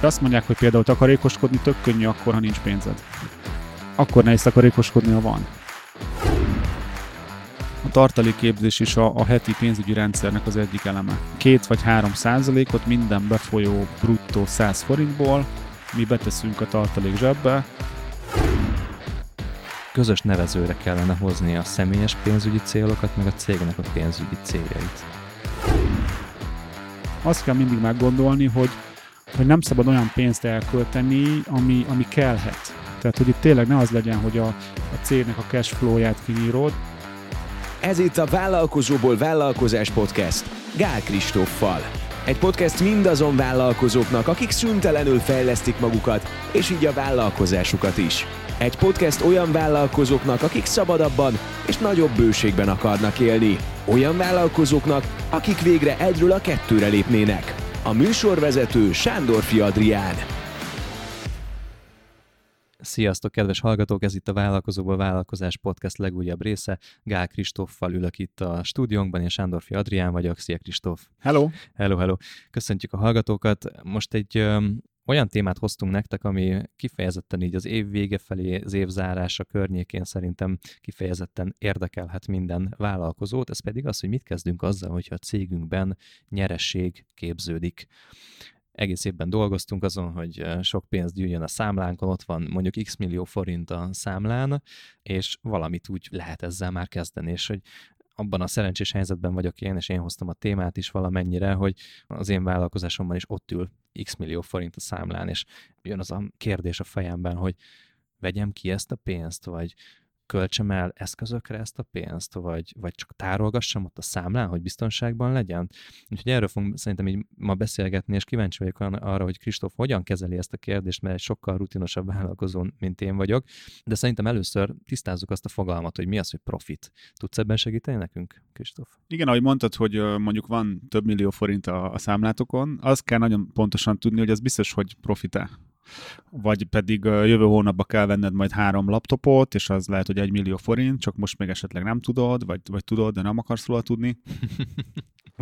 Azt mondják, hogy például takarékoskodni tök könnyű akkor, ha nincs pénzed. Akkor nehéz takarékoskodni, ha van. A tartalékképzés is a, a heti pénzügyi rendszernek az egyik eleme. Két vagy három százalékot minden befolyó bruttó 100 forintból mi beteszünk a tartalék zsebbe. Közös nevezőre kellene hozni a személyes pénzügyi célokat, meg a cégnek a pénzügyi céljait. Azt kell mindig meggondolni, hogy, hogy nem szabad olyan pénzt elkölteni, ami, ami kellhet. Tehát, hogy itt tényleg ne az legyen, hogy a, a cégnek a cash flow-ját kinyírod, Ez itt a Vállalkozóból Vállalkozás Podcast Gál Kristóffal. Egy podcast mindazon vállalkozóknak, akik szüntelenül fejlesztik magukat, és így a vállalkozásukat is. Egy podcast olyan vállalkozóknak, akik szabadabban és nagyobb bőségben akarnak élni. Olyan vállalkozóknak, akik végre egyről a kettőre lépnének. A műsorvezető Sándorfi Adrián. Sziasztok, kedves hallgatók! Ez itt a Vállalkozóból Vállalkozás Podcast legújabb része. Gál Kristóffal ülök itt a stúdiónkban, én Sándorfi Adrián vagyok. Szia Kristóf! Hello! Hello, hello! Köszöntjük a hallgatókat! Most egy olyan témát hoztunk nektek, ami kifejezetten így az év vége felé, az év zárása környékén szerintem kifejezetten érdekelhet minden vállalkozót, ez pedig az, hogy mit kezdünk azzal, hogyha a cégünkben nyeresség képződik. Egész évben dolgoztunk azon, hogy sok pénz gyűjjön a számlánkon, ott van mondjuk x millió forint a számlán, és valamit úgy lehet ezzel már kezdeni, és hogy abban a szerencsés helyzetben vagyok én, és én hoztam a témát is valamennyire, hogy az én vállalkozásomban is ott ül x millió forint a számlán, és jön az a kérdés a fejemben, hogy vegyem ki ezt a pénzt, vagy költsem el eszközökre ezt a pénzt, vagy, vagy csak tárolgassam ott a számlán, hogy biztonságban legyen. Úgyhogy erről fogunk szerintem így ma beszélgetni, és kíváncsi vagyok arra, hogy Kristóf hogyan kezeli ezt a kérdést, mert egy sokkal rutinosabb vállalkozó, mint én vagyok. De szerintem először tisztázzuk azt a fogalmat, hogy mi az, hogy profit. Tudsz ebben segíteni nekünk, Kristóf? Igen, ahogy mondtad, hogy mondjuk van több millió forint a, a számlátokon, azt kell nagyon pontosan tudni, hogy ez biztos, hogy profite vagy pedig jövő hónapban kell venned majd három laptopot, és az lehet, hogy egy millió forint, csak most még esetleg nem tudod, vagy, vagy tudod, de nem akarsz róla tudni.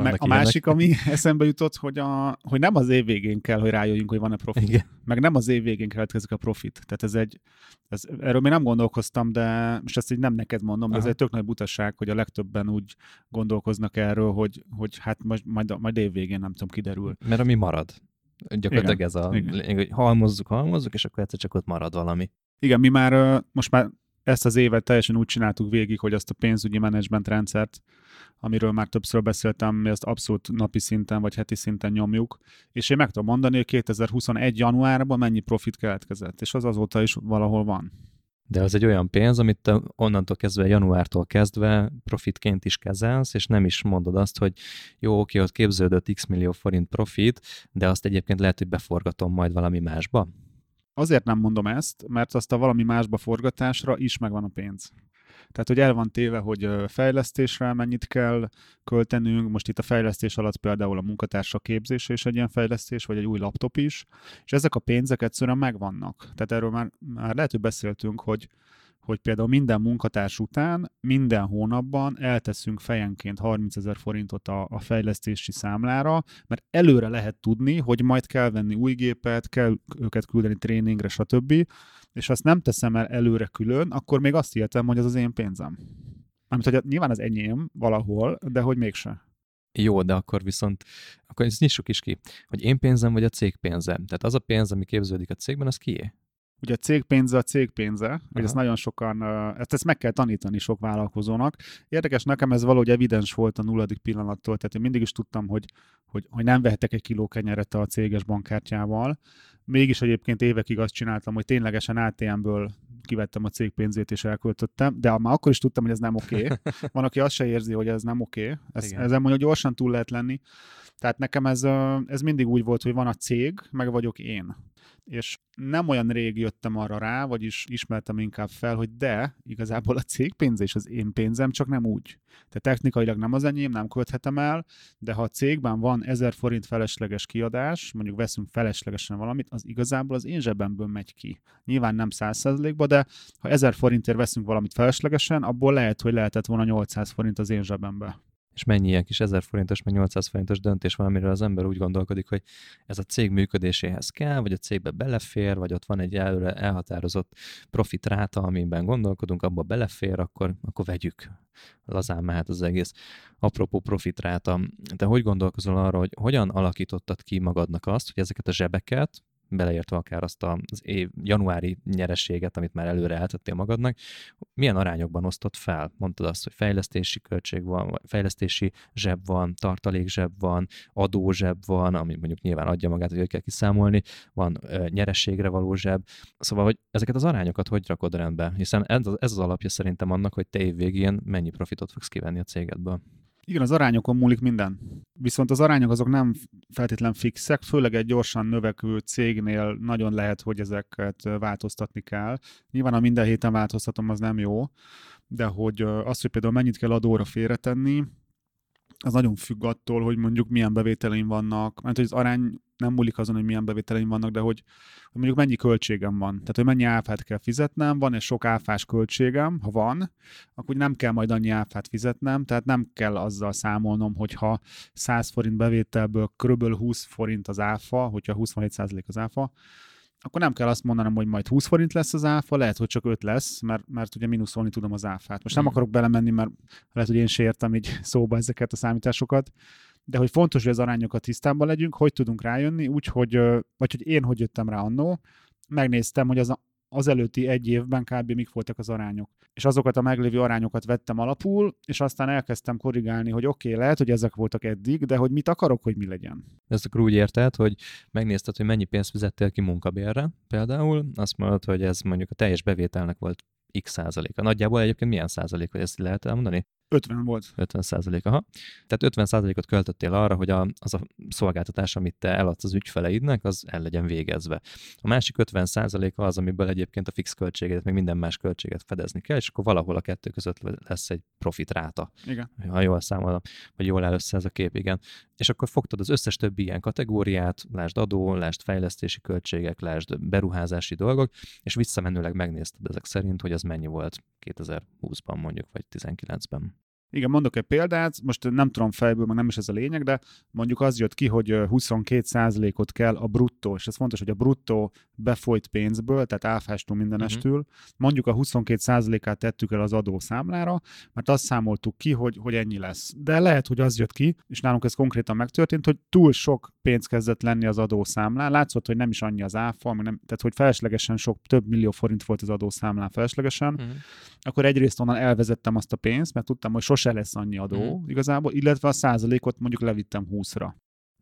Meg a másik, ami eszembe jutott, hogy, a, hogy nem az év végén kell, hogy rájöjjünk, hogy van-e profit. Igen. Meg nem az év végén keletkezik a profit. Tehát ez egy, ez, erről még nem gondolkoztam, de most ezt így nem neked mondom, de Aha. ez egy tök nagy butaság, hogy a legtöbben úgy gondolkoznak erről, hogy, hogy hát majd, majd, majd év végén nem tudom, kiderül. Mert ami marad. Gyakorlatilag igen, ez a lényeg, hogy halmozzuk, halmozzuk, és akkor egyszer csak ott marad valami. Igen, mi már most már ezt az évet teljesen úgy csináltuk végig, hogy azt a pénzügyi menedzsment rendszert, amiről már többször beszéltem, mi ezt abszolút napi szinten vagy heti szinten nyomjuk, és én meg tudom mondani, hogy 2021. januárban mennyi profit keletkezett, és az azóta is valahol van. De az egy olyan pénz, amit te onnantól kezdve, januártól kezdve profitként is kezelsz, és nem is mondod azt, hogy jó, oké, ott képződött x millió forint profit, de azt egyébként lehet, hogy beforgatom majd valami másba? Azért nem mondom ezt, mert azt a valami másba forgatásra is megvan a pénz. Tehát, hogy el van téve, hogy fejlesztésre mennyit kell költenünk, most itt a fejlesztés alatt például a munkatársak képzése is egy ilyen fejlesztés, vagy egy új laptop is, és ezek a pénzek egyszerűen megvannak. Tehát erről már, már lehet, hogy beszéltünk, hogy hogy például minden munkatárs után minden hónapban elteszünk fejenként 30 ezer forintot a, a fejlesztési számlára, mert előre lehet tudni, hogy majd kell venni új gépet, kell őket küldeni tréningre, stb. És ha azt nem teszem el előre külön, akkor még azt hihetem, hogy az az én pénzem. Amit, hogy nyilván az enyém valahol, de hogy mégse. Jó, de akkor viszont, akkor ezt nyissuk is ki, hogy én pénzem vagy a cég pénzem. Tehát az a pénz, ami képződik a cégben, az kié? Ugye a cég pénze a cég pénze, hogy ezt nagyon sokan, ezt, ezt meg kell tanítani sok vállalkozónak. Érdekes, nekem ez valahogy evidens volt a nulladik pillanattól, tehát én mindig is tudtam, hogy, hogy, hogy nem vehetek egy kiló kenyeret a céges bankkártyával. Mégis egyébként évekig azt csináltam, hogy ténylegesen ATM-ből kivettem a cég pénzét és elköltöttem, de már akkor is tudtam, hogy ez nem oké. Okay. Van, aki azt se érzi, hogy ez nem oké. Okay. Ez, ezen mondja, gyorsan túl lehet lenni. Tehát nekem ez, ez mindig úgy volt, hogy van a cég, meg vagyok én és nem olyan rég jöttem arra rá, vagyis ismertem inkább fel, hogy de, igazából a cég pénze és az én pénzem, csak nem úgy. Tehát technikailag nem az enyém, nem költhetem el, de ha a cégben van 1000 forint felesleges kiadás, mondjuk veszünk feleslegesen valamit, az igazából az én zsebemből megy ki. Nyilván nem 100%-ba, de ha 1000 forintért veszünk valamit feleslegesen, abból lehet, hogy lehetett volna 800 forint az én zsebembe. És mennyi ilyen kis 1000 forintos, meg 800 forintos döntés van, amiről az ember úgy gondolkodik, hogy ez a cég működéséhez kell, vagy a cégbe belefér, vagy ott van egy előre elhatározott profit ráta, amiben gondolkodunk, abba belefér, akkor, akkor vegyük. Lazán mehet az egész. Apropó profit ráta, te hogy gondolkozol arra, hogy hogyan alakítottad ki magadnak azt, hogy ezeket a zsebeket, beleértve akár azt az év januári nyerességet, amit már előre eltettél magadnak, milyen arányokban osztott fel? Mondtad azt, hogy fejlesztési költség van, fejlesztési zseb van, tartalék zseb van, adó zseb van, ami mondjuk nyilván adja magát, hogy kell kiszámolni, van ö, nyerességre való zseb. Szóval, hogy ezeket az arányokat hogy rakod rendbe? Hiszen ez, ez az alapja szerintem annak, hogy te évvégén mennyi profitot fogsz kivenni a cégedből. Igen, az arányokon múlik minden. Viszont az arányok azok nem feltétlen fixek, főleg egy gyorsan növekvő cégnél nagyon lehet, hogy ezeket változtatni kell. Nyilván, ha minden héten változtatom, az nem jó, de hogy az, hogy például mennyit kell adóra félretenni, az nagyon függ attól, hogy mondjuk milyen bevételeim vannak, mert hogy az arány nem múlik azon, hogy milyen bevételeim vannak, de hogy, hogy mondjuk mennyi költségem van. Tehát, hogy mennyi áfát kell fizetnem, van egy sok áfás költségem, ha van, akkor nem kell majd annyi áfát fizetnem, tehát nem kell azzal számolnom, hogyha 100 forint bevételből kb. 20 forint az áfa, hogyha 27% az áfa, akkor nem kell azt mondanom, hogy majd 20 forint lesz az áfa, lehet, hogy csak 5 lesz, mert, mert ugye mínuszolni tudom az áfát. Most nem mm. akarok belemenni, mert lehet, hogy én se értem így szóba ezeket a számításokat, de hogy fontos, hogy az arányokat tisztában legyünk, hogy tudunk rájönni, úgyhogy, vagy hogy én hogy jöttem rá annó, megnéztem, hogy az, az előtti egy évben kb. mik voltak az arányok. És azokat a meglévő arányokat vettem alapul, és aztán elkezdtem korrigálni, hogy oké, okay, lehet, hogy ezek voltak eddig, de hogy mit akarok, hogy mi legyen. Ezt akkor úgy érted, hogy megnézted, hogy mennyi pénzt fizettél ki munkabérre például, azt mondod, hogy ez mondjuk a teljes bevételnek volt x százaléka. Nagyjából egyébként milyen százalék, hogy ezt lehet elmondani? 50 volt. 50 százalék, aha. Tehát 50 százalékot költöttél arra, hogy a, az a szolgáltatás, amit te eladsz az ügyfeleidnek, az el legyen végezve. A másik 50 százaléka az, amiből egyébként a fix költséget, meg minden más költséget fedezni kell, és akkor valahol a kettő között lesz egy profit ráta. Igen. Ha jól számolom, vagy jól áll össze ez a kép, igen. És akkor fogtad az összes többi ilyen kategóriát, lásd adó, lásd fejlesztési költségek, lásd beruházási dolgok, és visszamenőleg megnézted ezek szerint, hogy az mennyi volt 2020-ban mondjuk, vagy 19-ben. Igen, mondok egy példát, most nem tudom fejből, meg nem is ez a lényeg, de mondjuk az jött ki, hogy 22%-ot kell a bruttó, és ez fontos, hogy a bruttó befolyt pénzből, tehát áfástól mindenestül, uh-huh. mondjuk a 22%-át tettük el az adószámlára, mert azt számoltuk ki, hogy, hogy ennyi lesz. De lehet, hogy az jött ki, és nálunk ez konkrétan megtörtént, hogy túl sok pénz kezdett lenni az adószámlán, látszott, hogy nem is annyi az áfa, nem, tehát hogy feleslegesen sok, több millió forint volt az adószámlán feleslegesen, uh-huh. akkor egyrészt onnan elvezettem azt a pénzt, mert tudtam, hogy sose lesz annyi adó mm. igazából, illetve a százalékot mondjuk levittem 20-ra.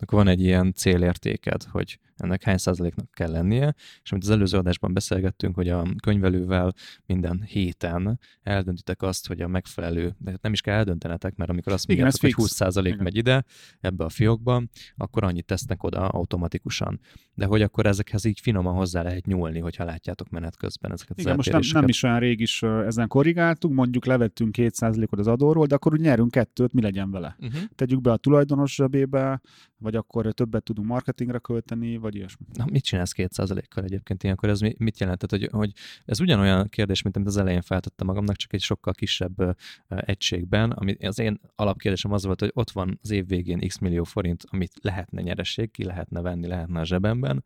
Akkor van egy ilyen célértéked, hogy ennek hány százaléknak kell lennie, és amit az előző adásban beszélgettünk, hogy a könyvelővel minden héten eldöntitek azt, hogy a megfelelő, de nem is kell eldöntenetek, mert amikor azt mondjátok, hogy 20 százalék megy ide, ebbe a fiókba, akkor annyit tesznek oda automatikusan. De hogy akkor ezekhez így finoman hozzá lehet nyúlni, hogyha látjátok menet közben ezeket Igen, most nem, nem is olyan rég is ezen korrigáltuk, mondjuk levettünk 2% ot az adóról, de akkor úgy nyerünk kettőt, mi legyen vele? Uh-huh. Tegyük be a tulajdonos zsebébe, vagy akkor többet tudunk marketingre költeni, vagy ilyesmi. Na, mit csinálsz 2%-kal egyébként ilyenkor? Ez mit jelentett, hogy, hogy ez ugyanolyan kérdés, mint amit az elején feltettem magamnak, csak egy sokkal kisebb uh, egységben, ami az én alapkérdésem az volt, hogy ott van az év végén x millió forint, amit lehetne nyereség, ki lehetne venni, lehetne a zsebemben,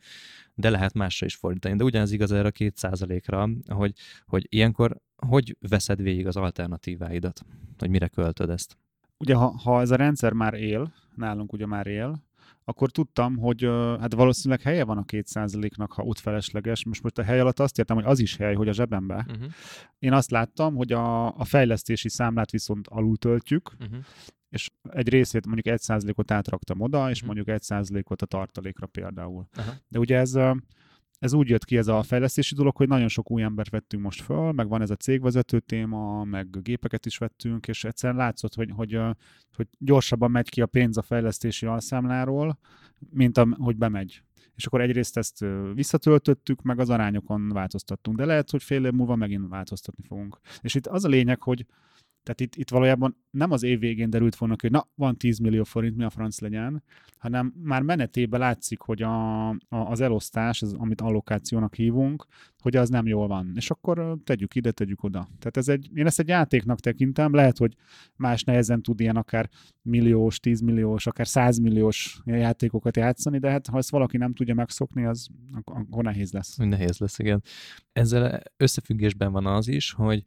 de lehet másra is fordítani. De ugyanez igaz erre a 2%-ra, hogy, hogy ilyenkor hogy veszed végig az alternatíváidat, hogy mire költöd ezt? Ugye, ha, ha ez a rendszer már él, nálunk ugye már él, akkor tudtam, hogy hát valószínűleg helye van a 2%-nak, ha ott felesleges. Most, most a hely alatt azt értem, hogy az is hely, hogy a zsebembe. Uh-huh. Én azt láttam, hogy a, a fejlesztési számlát viszont alul töltjük, uh-huh. és egy részét mondjuk 1%-ot átraktam oda, és uh-huh. mondjuk 1%-ot a tartalékra például. Uh-huh. De ugye ez ez úgy jött ki ez a fejlesztési dolog, hogy nagyon sok új embert vettünk most föl, meg van ez a cégvezető téma, meg gépeket is vettünk, és egyszerűen látszott, hogy, hogy, hogy gyorsabban megy ki a pénz a fejlesztési alszámláról, mint a, hogy bemegy. És akkor egyrészt ezt visszatöltöttük, meg az arányokon változtattunk, de lehet, hogy fél év múlva megint változtatni fogunk. És itt az a lényeg, hogy Tehát itt, itt valójában nem az év végén derült volna hogy na, van 10 millió forint, mi a franc legyen, hanem már menetében látszik, hogy a, a, az elosztás, az, amit allokációnak hívunk, hogy az nem jól van. És akkor tegyük ide, tegyük oda. Tehát ez egy, én ezt egy játéknak tekintem, lehet, hogy más nehezen tud ilyen akár milliós, tízmilliós, akár százmilliós játékokat játszani, de hát ha ezt valaki nem tudja megszokni, az akkor nehéz lesz. Nehéz lesz, igen. Ezzel összefüggésben van az is, hogy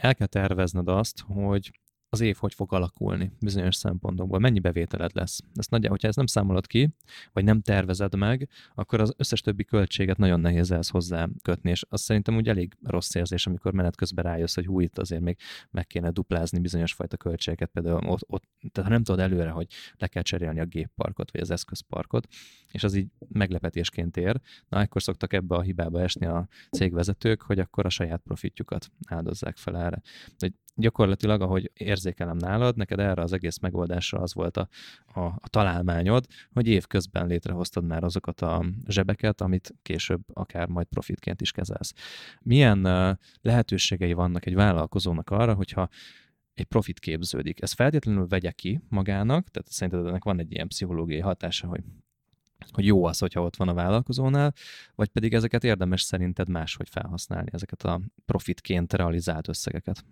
el kell tervezned azt, hogy az év hogy fog alakulni bizonyos szempontokból, mennyi bevételed lesz. Ezt nagyjából, hogyha ezt nem számolod ki, vagy nem tervezed meg, akkor az összes többi költséget nagyon nehéz ehhez hozzá kötni, és azt szerintem úgy elég rossz érzés, amikor menet közben rájössz, hogy hú, itt azért még meg kéne duplázni bizonyos fajta költségeket, például ott, ott tehát ha nem tudod előre, hogy le kell cserélni a gépparkot, vagy az eszközparkot, és az így meglepetésként ér, na akkor szoktak ebbe a hibába esni a cégvezetők, hogy akkor a saját profitjukat áldozzák fel erre. De gyakorlatilag, ahogy érzékelem nálad, neked erre az egész megoldásra az volt a, a, a találmányod, hogy évközben létrehoztad már azokat a zsebeket, amit később akár majd profitként is kezelsz. Milyen lehetőségei vannak egy vállalkozónak arra, hogyha egy profit képződik. Ez feltétlenül vegye ki magának, tehát szerinted ennek van egy ilyen pszichológiai hatása, hogy hogy jó az, hogyha ott van a vállalkozónál, vagy pedig ezeket érdemes szerinted máshogy felhasználni, ezeket a profitként realizált összegeket?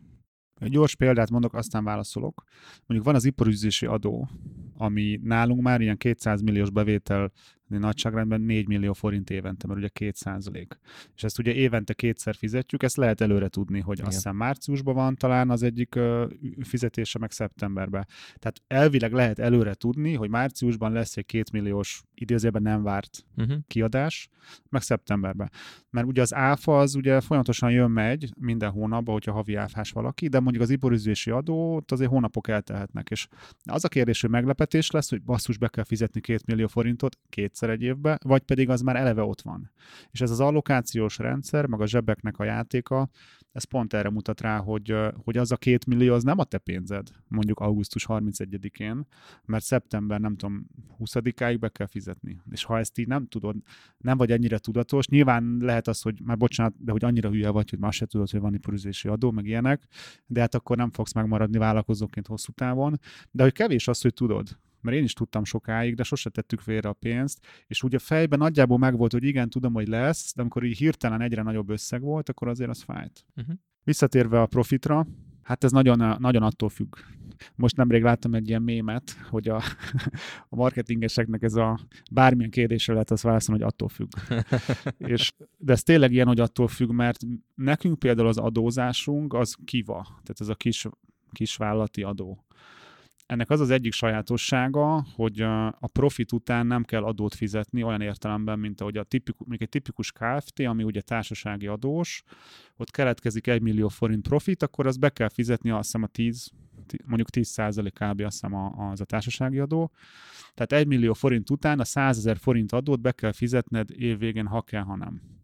Egy gyors példát mondok, aztán válaszolok. Mondjuk van az iparüzési adó, ami nálunk már ilyen 200 milliós bevétel nagyságrendben 4 millió forint évente, mert ugye 2 százalék. És ezt ugye évente kétszer fizetjük, ezt lehet előre tudni, hogy Igen. azt hiszem márciusban van talán az egyik uh, fizetése, meg szeptemberben. Tehát elvileg lehet előre tudni, hogy márciusban lesz egy 2 milliós idézőben nem várt uh-huh. kiadás, meg szeptemberben. Mert ugye az áfa az ugye folyamatosan jön-megy minden hónapban, hogyha havi áfás valaki, de mondjuk az iborüzési adót azért hónapok eltehetnek. És az a kérdés, hogy meglepetés lesz, hogy basszus be kell fizetni 2 millió forintot két egyszer egy évbe, vagy pedig az már eleve ott van. És ez az allokációs rendszer, meg a zsebeknek a játéka, ez pont erre mutat rá, hogy, hogy az a két millió az nem a te pénzed, mondjuk augusztus 31-én, mert szeptember, nem tudom, 20-áig be kell fizetni. És ha ezt így nem tudod, nem vagy ennyire tudatos, nyilván lehet az, hogy már bocsánat, de hogy annyira hülye vagy, hogy már se tudod, hogy van iparüzési adó, meg ilyenek, de hát akkor nem fogsz megmaradni vállalkozóként hosszú távon. De hogy kevés az, hogy tudod, mert én is tudtam sokáig, de sose tettük félre a pénzt, és ugye fejben nagyjából megvolt, hogy igen, tudom, hogy lesz, de amikor így hirtelen egyre nagyobb összeg volt, akkor azért az fájt. Uh-huh. Visszatérve a profitra, hát ez nagyon, nagyon attól függ. Most nemrég láttam egy ilyen mémet, hogy a, a marketingeseknek ez a bármilyen kérdésre lehet az válaszolni, hogy attól függ. és, de ez tényleg ilyen, hogy attól függ, mert nekünk például az adózásunk az kiva, tehát ez a kis, kisvállalati adó. Ennek az az egyik sajátossága, hogy a profit után nem kell adót fizetni olyan értelemben, mint ahogy a tipikus, még egy tipikus Kft., ami ugye társasági adós, ott keletkezik 1 millió forint profit, akkor az be kell fizetni azt hiszem a 10, mondjuk 10 kb. azt hiszem az a társasági adó. Tehát 1 millió forint után a 100 ezer forint adót be kell fizetned évvégén, ha kell, ha nem.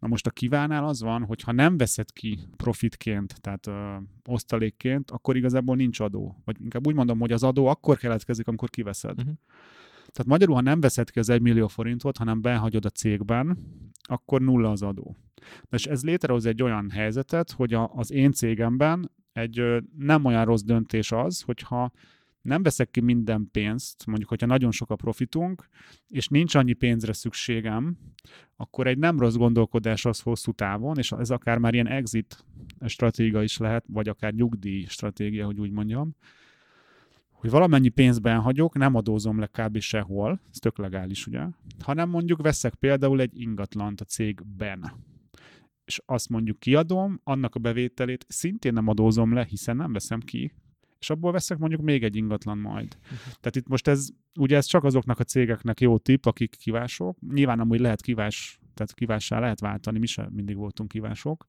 Na most a kívánál az van, hogy ha nem veszed ki profitként, tehát ö, osztalékként, akkor igazából nincs adó. Vagy inkább úgy mondom, hogy az adó akkor keletkezik, amikor kiveszed. Uh-huh. Tehát magyarul, ha nem veszed ki az 1 millió forintot, hanem behagyod a cégben, akkor nulla az adó. De és ez létrehoz egy olyan helyzetet, hogy a, az én cégemben egy ö, nem olyan rossz döntés az, hogyha nem veszek ki minden pénzt, mondjuk, hogyha nagyon sok a profitunk, és nincs annyi pénzre szükségem, akkor egy nem rossz gondolkodás az hosszú távon, és ez akár már ilyen exit stratégia is lehet, vagy akár nyugdíj stratégia, hogy úgy mondjam, hogy valamennyi pénzben hagyok, nem adózom le kb. sehol, ez tök legális, ugye, hanem mondjuk veszek például egy ingatlant a cégben, és azt mondjuk kiadom, annak a bevételét szintén nem adózom le, hiszen nem veszem ki, és abból veszek mondjuk még egy ingatlan majd. Uh-huh. Tehát itt most ez, ugye ez csak azoknak a cégeknek jó tip, akik kivások. Nyilván amúgy lehet kivás, tehát kivássá lehet váltani, mi sem mindig voltunk kivások,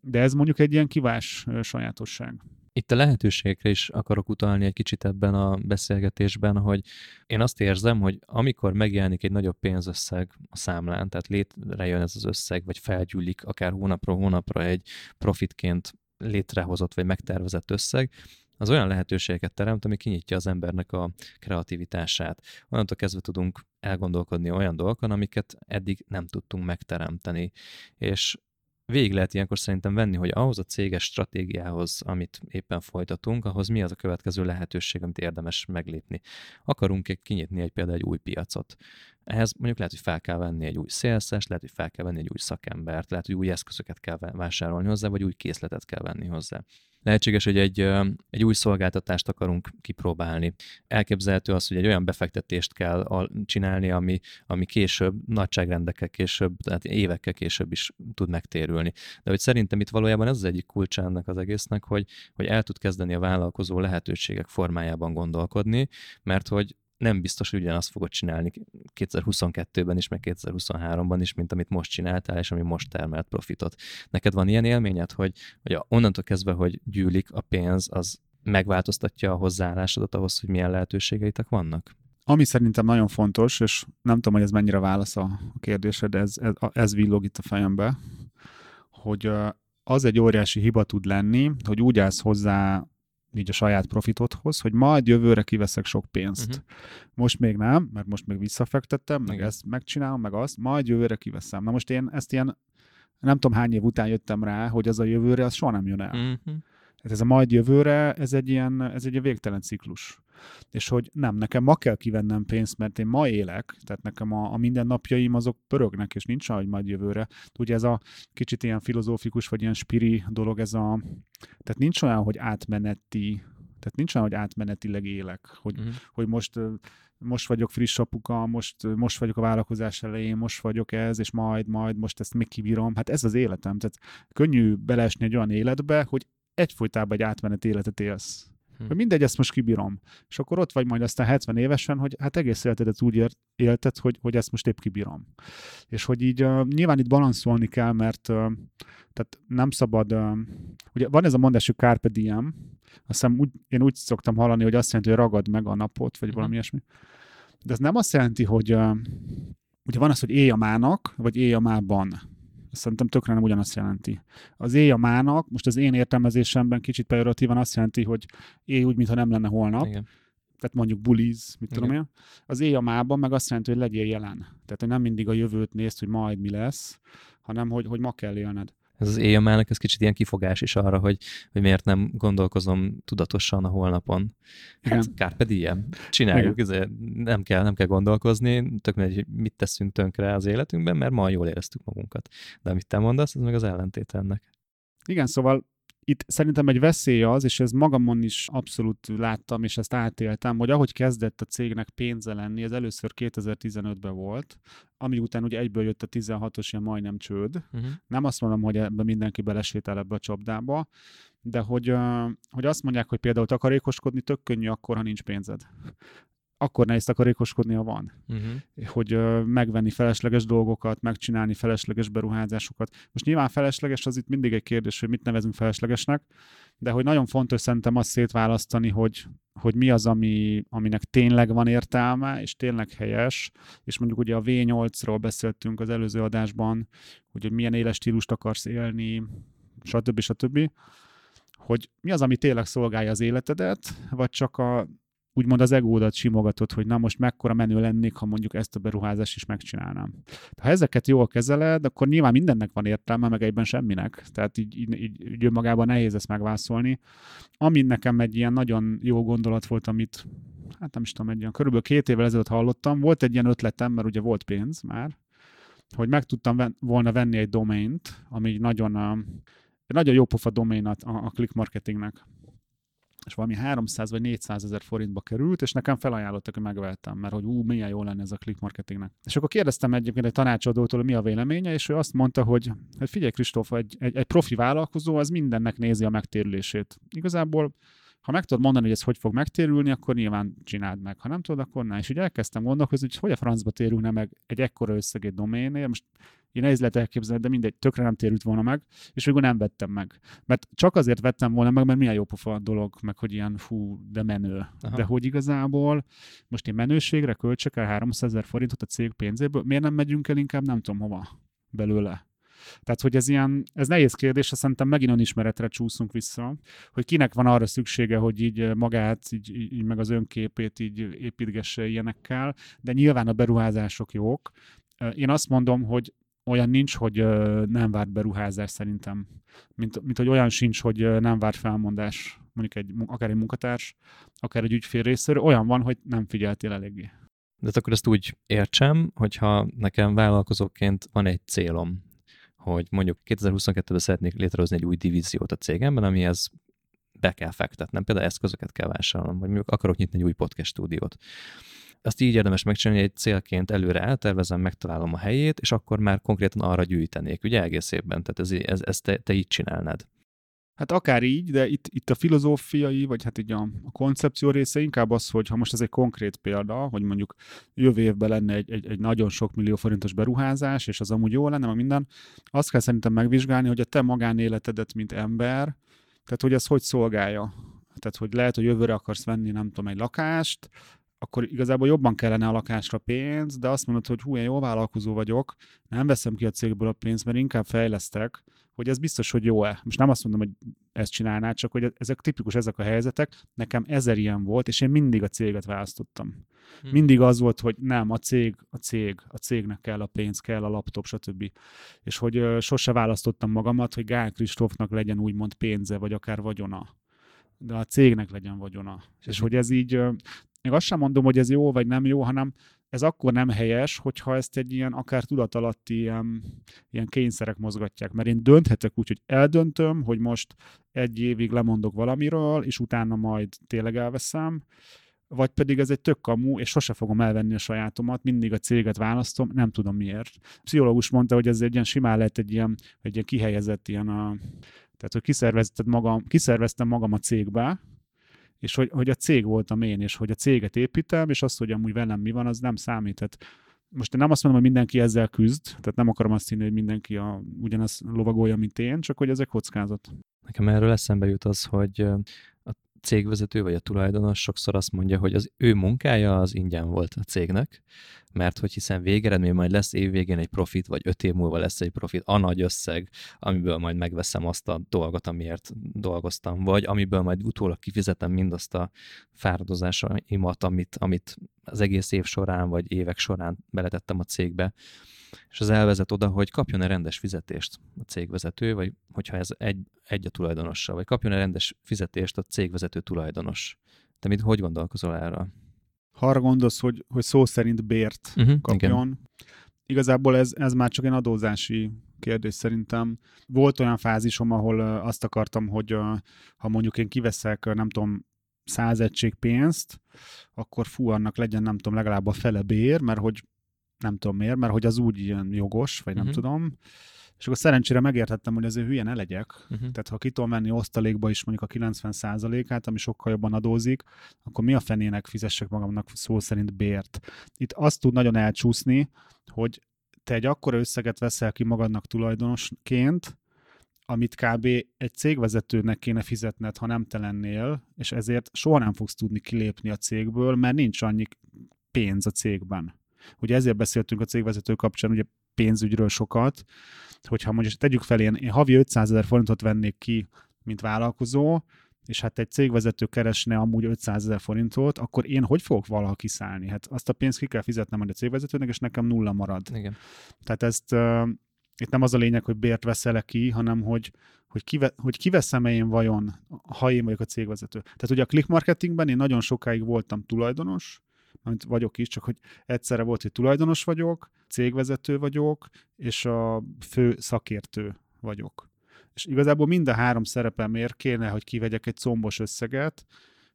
de ez mondjuk egy ilyen kivás sajátosság. Itt a lehetőségekre is akarok utalni egy kicsit ebben a beszélgetésben, hogy én azt érzem, hogy amikor megjelenik egy nagyobb pénzösszeg a számlán, tehát létrejön ez az összeg, vagy felgyűlik akár hónapról hónapra egy profitként létrehozott vagy megtervezett összeg, az olyan lehetőségeket teremt, ami kinyitja az embernek a kreativitását. Onnantól kezdve tudunk elgondolkodni olyan dolgokon, amiket eddig nem tudtunk megteremteni. És végig lehet ilyenkor szerintem venni, hogy ahhoz a céges stratégiához, amit éppen folytatunk, ahhoz mi az a következő lehetőség, amit érdemes meglépni. Akarunk-e kinyitni egy például egy új piacot? Ehhez mondjuk lehet, hogy fel kell venni egy új szélszes, lehet, hogy fel kell venni egy új szakembert, lehet, hogy új eszközöket kell vásárolni hozzá, vagy új készletet kell venni hozzá. Lehetséges, hogy egy, egy új szolgáltatást akarunk kipróbálni. Elképzelhető az, hogy egy olyan befektetést kell csinálni, ami, ami később, nagyságrendekkel később, tehát évekkel később is tud megtérülni. De hogy szerintem itt valójában ez az egyik kulcsa ennek az egésznek, hogy, hogy el tud kezdeni a vállalkozó lehetőségek formájában gondolkodni, mert hogy nem biztos, hogy ugyanazt fogod csinálni 2022-ben is, meg 2023-ban is, mint amit most csináltál, és ami most termelt profitot. Neked van ilyen élményed, hogy, hogy onnantól kezdve, hogy gyűlik a pénz, az megváltoztatja a hozzáállásodat ahhoz, hogy milyen lehetőségeitek vannak? Ami szerintem nagyon fontos, és nem tudom, hogy ez mennyire válasz a kérdésre, de ez, ez, ez villog itt a fejembe, hogy az egy óriási hiba tud lenni, hogy úgy állsz hozzá így a saját profitodhoz, hogy majd jövőre kiveszek sok pénzt. Uh-huh. Most még nem, mert most még visszafektettem, meg Igen. ezt megcsinálom, meg azt, majd jövőre kiveszem. Na most én ezt ilyen, nem tudom hány év után jöttem rá, hogy az a jövőre, az soha nem jön el. Uh-huh. Ez a majd jövőre, ez egy ilyen, ez egy végtelen ciklus. És hogy nem, nekem ma kell kivennem pénzt, mert én ma élek, tehát nekem a, a mindennapjaim azok pörögnek, és nincs hogy majd jövőre. Ugye ez a kicsit ilyen filozófikus, vagy ilyen spiri dolog, ez a, tehát nincs olyan, hogy átmeneti, tehát nincs olyan, hogy átmenetileg élek, hogy, uh-huh. hogy most most vagyok friss apuka, most, most vagyok a vállalkozás elején, most vagyok ez, és majd, majd, most ezt még kibírom. Hát ez az életem. Tehát könnyű beleesni egy olyan életbe, hogy egyfolytában egy átmenet életet élsz. Hm. Hogy mindegy, ezt most kibírom. És akkor ott vagy majd aztán 70 évesen, hogy hát egész életedet úgy élted, hogy, hogy ezt most épp kibírom. És hogy így uh, nyilván itt balanszolni kell, mert uh, tehát nem szabad, uh, ugye van ez a mondás, hogy carpe diem, azt hiszem úgy, én úgy szoktam hallani, hogy azt jelenti, hogy ragad meg a napot, vagy hm. valami ilyesmi. De ez nem azt jelenti, hogy uh, ugye van az, hogy éj a mának, vagy éj a mában szerintem tökre nem ugyanazt jelenti. Az éj a mának, most az én értelmezésemben kicsit pejoratívan azt jelenti, hogy éj úgy, mintha nem lenne holnap. Igen. Tehát mondjuk buliz, mit Igen. tudom én. Az éj a mában meg azt jelenti, hogy legyél jelen. Tehát, hogy nem mindig a jövőt nézd, hogy majd mi lesz, hanem hogy, hogy ma kell élned ez az éjjelmelnek, ez kicsit ilyen kifogás is arra, hogy, hogy miért nem gondolkozom tudatosan a holnapon. Hát. Carpe diem. Csináljuk, ezért nem kell, nem kell gondolkozni, tök mindegy, hogy mit teszünk tönkre az életünkben, mert ma jól éreztük magunkat. De amit te mondasz, az meg az ellentét ennek. Igen, szóval itt szerintem egy veszély az, és ez magamon is abszolút láttam, és ezt átéltem, hogy ahogy kezdett a cégnek pénze lenni, ez először 2015-ben volt, ami után ugye egyből jött a 16-os ilyen majdnem csőd. Uh-huh. Nem azt mondom, hogy ebbe mindenki belesétel ebbe a csapdába, de hogy, hogy azt mondják, hogy például takarékoskodni tök könnyű akkor, ha nincs pénzed akkor nehéz takarékoskodni, ha van. Uh-huh. Hogy ö, megvenni felesleges dolgokat, megcsinálni felesleges beruházásokat. Most nyilván felesleges az itt mindig egy kérdés, hogy mit nevezünk feleslegesnek, de hogy nagyon fontos szerintem azt szétválasztani, hogy, hogy mi az, ami, aminek tényleg van értelme, és tényleg helyes, és mondjuk ugye a V8-ról beszéltünk az előző adásban, hogy, hogy milyen éles stílust akarsz élni, stb. stb. Hogy mi az, ami tényleg szolgálja az életedet, vagy csak a úgymond az egódat simogatod, hogy na most mekkora menő lennék, ha mondjuk ezt a beruházást is megcsinálnám. Ha ezeket jól kezeled, akkor nyilván mindennek van értelme, meg egyben semminek. Tehát így, így, így, így önmagában nehéz ezt megvászolni. Ami nekem egy ilyen nagyon jó gondolat volt, amit hát nem is tudom, egy ilyen körülbelül két évvel ezelőtt hallottam. Volt egy ilyen ötletem, mert ugye volt pénz már, hogy meg tudtam ven- volna venni egy domaint, ami nagyon, egy nagyon jó pofa domain a, a click marketingnek és valami 300 vagy 400 ezer forintba került, és nekem felajánlottak, hogy megvettem, mert hogy ú, milyen jó lenne ez a click marketingnek. És akkor kérdeztem egyébként egy tanácsadótól, hogy mi a véleménye, és ő azt mondta, hogy, hogy figyelj Kristóf, egy, egy, egy profi vállalkozó az mindennek nézi a megtérülését. Igazából ha meg tudod mondani, hogy ez hogy fog megtérülni, akkor nyilván csináld meg. Ha nem tudod, akkor ne. És ugye elkezdtem gondolkozni, hogy hogy a francba térülne meg egy ekkora összeg egy doménél. Most én nehéz lehet elképzelni, de mindegy, tökre nem térült volna meg, és végül nem vettem meg. Mert csak azért vettem volna meg, mert milyen jó pofa dolog, meg hogy ilyen fú, de menő. Aha. De hogy igazából most én menőségre költsek el 300 ezer forintot a cég pénzéből, miért nem megyünk el inkább nem tudom hova belőle? Tehát, hogy ez ilyen, ez nehéz kérdés, szerintem megint önismeretre csúszunk vissza, hogy kinek van arra szüksége, hogy így magát, így, így meg az önképét így építgesse ilyenekkel, de nyilván a beruházások jók. Én azt mondom, hogy olyan nincs, hogy nem várt beruházás szerintem. Mint, mint hogy olyan sincs, hogy nem várt felmondás mondjuk egy, akár egy munkatárs, akár egy ügyfél részéről, olyan van, hogy nem figyeltél eléggé. De hát akkor ezt úgy értsem, hogyha nekem vállalkozóként van egy célom, hogy mondjuk 2022-ben szeretnék létrehozni egy új divíziót a cégemben, amihez be kell fektetnem, például eszközöket kell vásárolnom, vagy mondjuk akarok nyitni egy új podcast stúdiót. Azt így érdemes megcsinálni, egy célként előre eltervezem, megtalálom a helyét, és akkor már konkrétan arra gyűjtenék, ugye egész évben, tehát ez, ez, ez te, te így csinálnád. Hát akár így, de itt, itt a filozófiai, vagy hát így a, a koncepció része inkább az, hogy ha most ez egy konkrét példa, hogy mondjuk jövő évben lenne egy, egy, egy nagyon sok millió forintos beruházás, és az amúgy jó lenne, ma minden, azt kell szerintem megvizsgálni, hogy a te magánéletedet, mint ember, tehát hogy ez hogy szolgálja. Tehát, hogy lehet, hogy jövőre akarsz venni, nem tudom, egy lakást, akkor igazából jobban kellene a lakásra pénz, de azt mondod, hogy hú, én jó vállalkozó vagyok, nem veszem ki a cégből a pénzt, mert inkább fejlesztek, hogy ez biztos, hogy jó-e. Most nem azt mondom, hogy ezt csinálnád, csak hogy ezek tipikus ezek a helyzetek. Nekem ezer ilyen volt, és én mindig a céget választottam. Hmm. Mindig az volt, hogy nem, a cég, a cég, a cégnek kell a pénz, kell a laptop, stb. És hogy ö, sose választottam magamat, hogy Gál Kristófnak legyen úgymond pénze, vagy akár vagyona de a cégnek legyen vagyona. És hogy ez így, még azt sem mondom, hogy ez jó vagy nem jó, hanem ez akkor nem helyes, hogyha ezt egy ilyen akár tudatalatti ilyen, ilyen kényszerek mozgatják. Mert én dönthetek úgy, hogy eldöntöm, hogy most egy évig lemondok valamiről, és utána majd tényleg elveszem, vagy pedig ez egy tök kamu, és sose fogom elvenni a sajátomat, mindig a céget választom, nem tudom miért. A pszichológus mondta, hogy ez egy ilyen simán lehet egy ilyen, egy ilyen kihelyezett ilyen a, tehát, hogy kiszerveztem magam, kiszerveztem magam a cégbe, és hogy, hogy a cég voltam én, és hogy a céget építem, és az, hogy amúgy velem mi van, az nem számít. Tehát most én nem azt mondom, hogy mindenki ezzel küzd, tehát nem akarom azt hinni, hogy mindenki a, ugyanaz lovagolja, mint én, csak hogy ezek kockázat. Nekem erről eszembe jut az, hogy cégvezető vagy a tulajdonos sokszor azt mondja, hogy az ő munkája az ingyen volt a cégnek, mert hogy hiszen végeredmény majd lesz évvégén egy profit, vagy öt év múlva lesz egy profit, a nagy összeg, amiből majd megveszem azt a dolgot, amiért dolgoztam, vagy amiből majd utólag kifizetem mindazt a fáradozásaimat, amit, amit az egész év során, vagy évek során beletettem a cégbe, és az elvezet oda, hogy kapjon-e rendes fizetést a cégvezető, vagy hogyha ez egy, egy a tulajdonossal, vagy kapjon-e rendes fizetést a cégvezető tulajdonos. Te mit, hogy gondolkozol erről? Ha arra gondolsz, hogy, hogy szó szerint bért uh-huh, kapjon, igen. igazából ez, ez már csak egy adózási kérdés szerintem. Volt olyan fázisom, ahol azt akartam, hogy ha mondjuk én kiveszek, nem tudom, száz egység pénzt, akkor fú, annak legyen, nem tudom, legalább a fele bér, mert hogy nem tudom miért, mert hogy az úgy ilyen jogos, vagy nem uh-huh. tudom. És akkor szerencsére megértettem, hogy azért hülye ne legyek. Uh-huh. Tehát ha ki tudom menni osztalékba is mondjuk a 90%-át, ami sokkal jobban adózik, akkor mi a fenének fizessek magamnak szó szerint bért. Itt azt tud nagyon elcsúszni, hogy te egy akkora összeget veszel ki magadnak tulajdonosként, amit kb. egy cégvezetőnek kéne fizetned, ha nem te lennél, és ezért soha nem fogsz tudni kilépni a cégből, mert nincs annyi pénz a cégben. Ugye ezért beszéltünk a cégvezető kapcsán ugye pénzügyről sokat, hogyha mondjuk tegyük fel, én, én havi 500 ezer forintot vennék ki, mint vállalkozó, és hát egy cégvezető keresne amúgy 500 ezer forintot, akkor én hogy fogok valaha kiszállni? Hát azt a pénzt ki kell fizetnem a cégvezetőnek, és nekem nulla marad. Igen. Tehát ezt uh, itt nem az a lényeg, hogy bért veszel ki, hanem hogy, hogy, kive, hogy kiveszem-e én vajon, ha én vagyok a cégvezető. Tehát ugye a click marketingben én nagyon sokáig voltam tulajdonos, amit vagyok is, csak hogy egyszerre volt, hogy tulajdonos vagyok, cégvezető vagyok, és a fő szakértő vagyok. És igazából mind a három szerepemért kéne, hogy kivegyek egy combos összeget,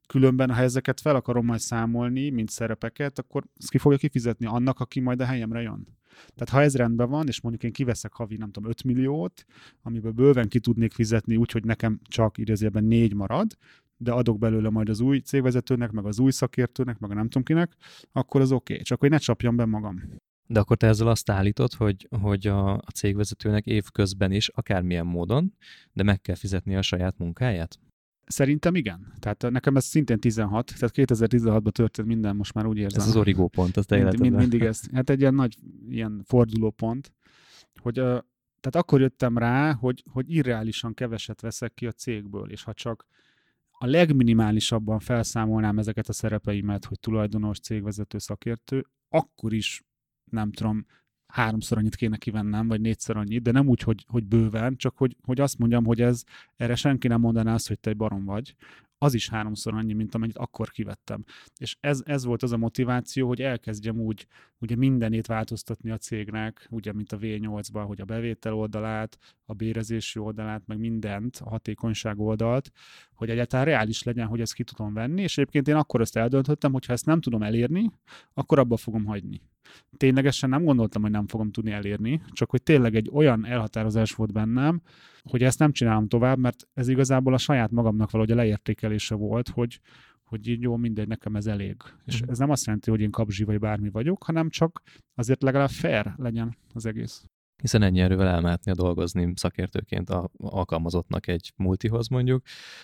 különben, ha ezeket fel akarom majd számolni, mint szerepeket, akkor ezt ki fogja kifizetni annak, aki majd a helyemre jön. Tehát ha ez rendben van, és mondjuk én kiveszek havi, nem tudom, 5 milliót, amiből bőven ki tudnék fizetni úgy, hogy nekem csak idézőjelben négy marad, de adok belőle majd az új cégvezetőnek, meg az új szakértőnek, meg a nem tudom kinek, akkor az oké. Okay. Csak hogy ne csapjam be magam. De akkor te ezzel azt állítod, hogy, hogy a, a cégvezetőnek évközben is, akármilyen módon, de meg kell fizetni a saját munkáját? Szerintem igen. Tehát nekem ez szintén 16, tehát 2016-ban történt minden, most már úgy érzem. Ez az origó pont, az te mind, mind, mindig ez. Hát egy ilyen nagy ilyen forduló pont, hogy tehát akkor jöttem rá, hogy, hogy irreálisan keveset veszek ki a cégből, és ha csak a legminimálisabban felszámolnám ezeket a szerepeimet, hogy tulajdonos, cégvezető, szakértő, akkor is nem tudom, háromszor annyit kéne kivennem, vagy négyszer annyit, de nem úgy, hogy, hogy bőven, csak hogy, hogy azt mondjam, hogy ez, erre senki nem mondaná azt, hogy te egy barom vagy, az is háromszor annyi, mint amennyit akkor kivettem. És ez, ez volt az a motiváció, hogy elkezdjem úgy ugye mindenét változtatni a cégnek, ugye mint a V8-ban, hogy a bevétel oldalát, a bérezési oldalát, meg mindent, a hatékonyság oldalt, hogy egyáltalán reális legyen, hogy ezt ki tudom venni, és egyébként én akkor ezt eldöntöttem, hogy ha ezt nem tudom elérni, akkor abba fogom hagyni. Ténylegesen nem gondoltam, hogy nem fogom tudni elérni, csak hogy tényleg egy olyan elhatározás volt bennem, hogy ezt nem csinálom tovább, mert ez igazából a saját magamnak valahogy a leértékelése volt, hogy, hogy így jó, mindegy, nekem ez elég. És mhm. ez nem azt jelenti, hogy én kapzsi vagy bármi vagyok, hanem csak azért legalább fair legyen az egész hiszen ennyi erővel elmehetnél dolgozni szakértőként a, alkalmazottnak egy multihoz mondjuk,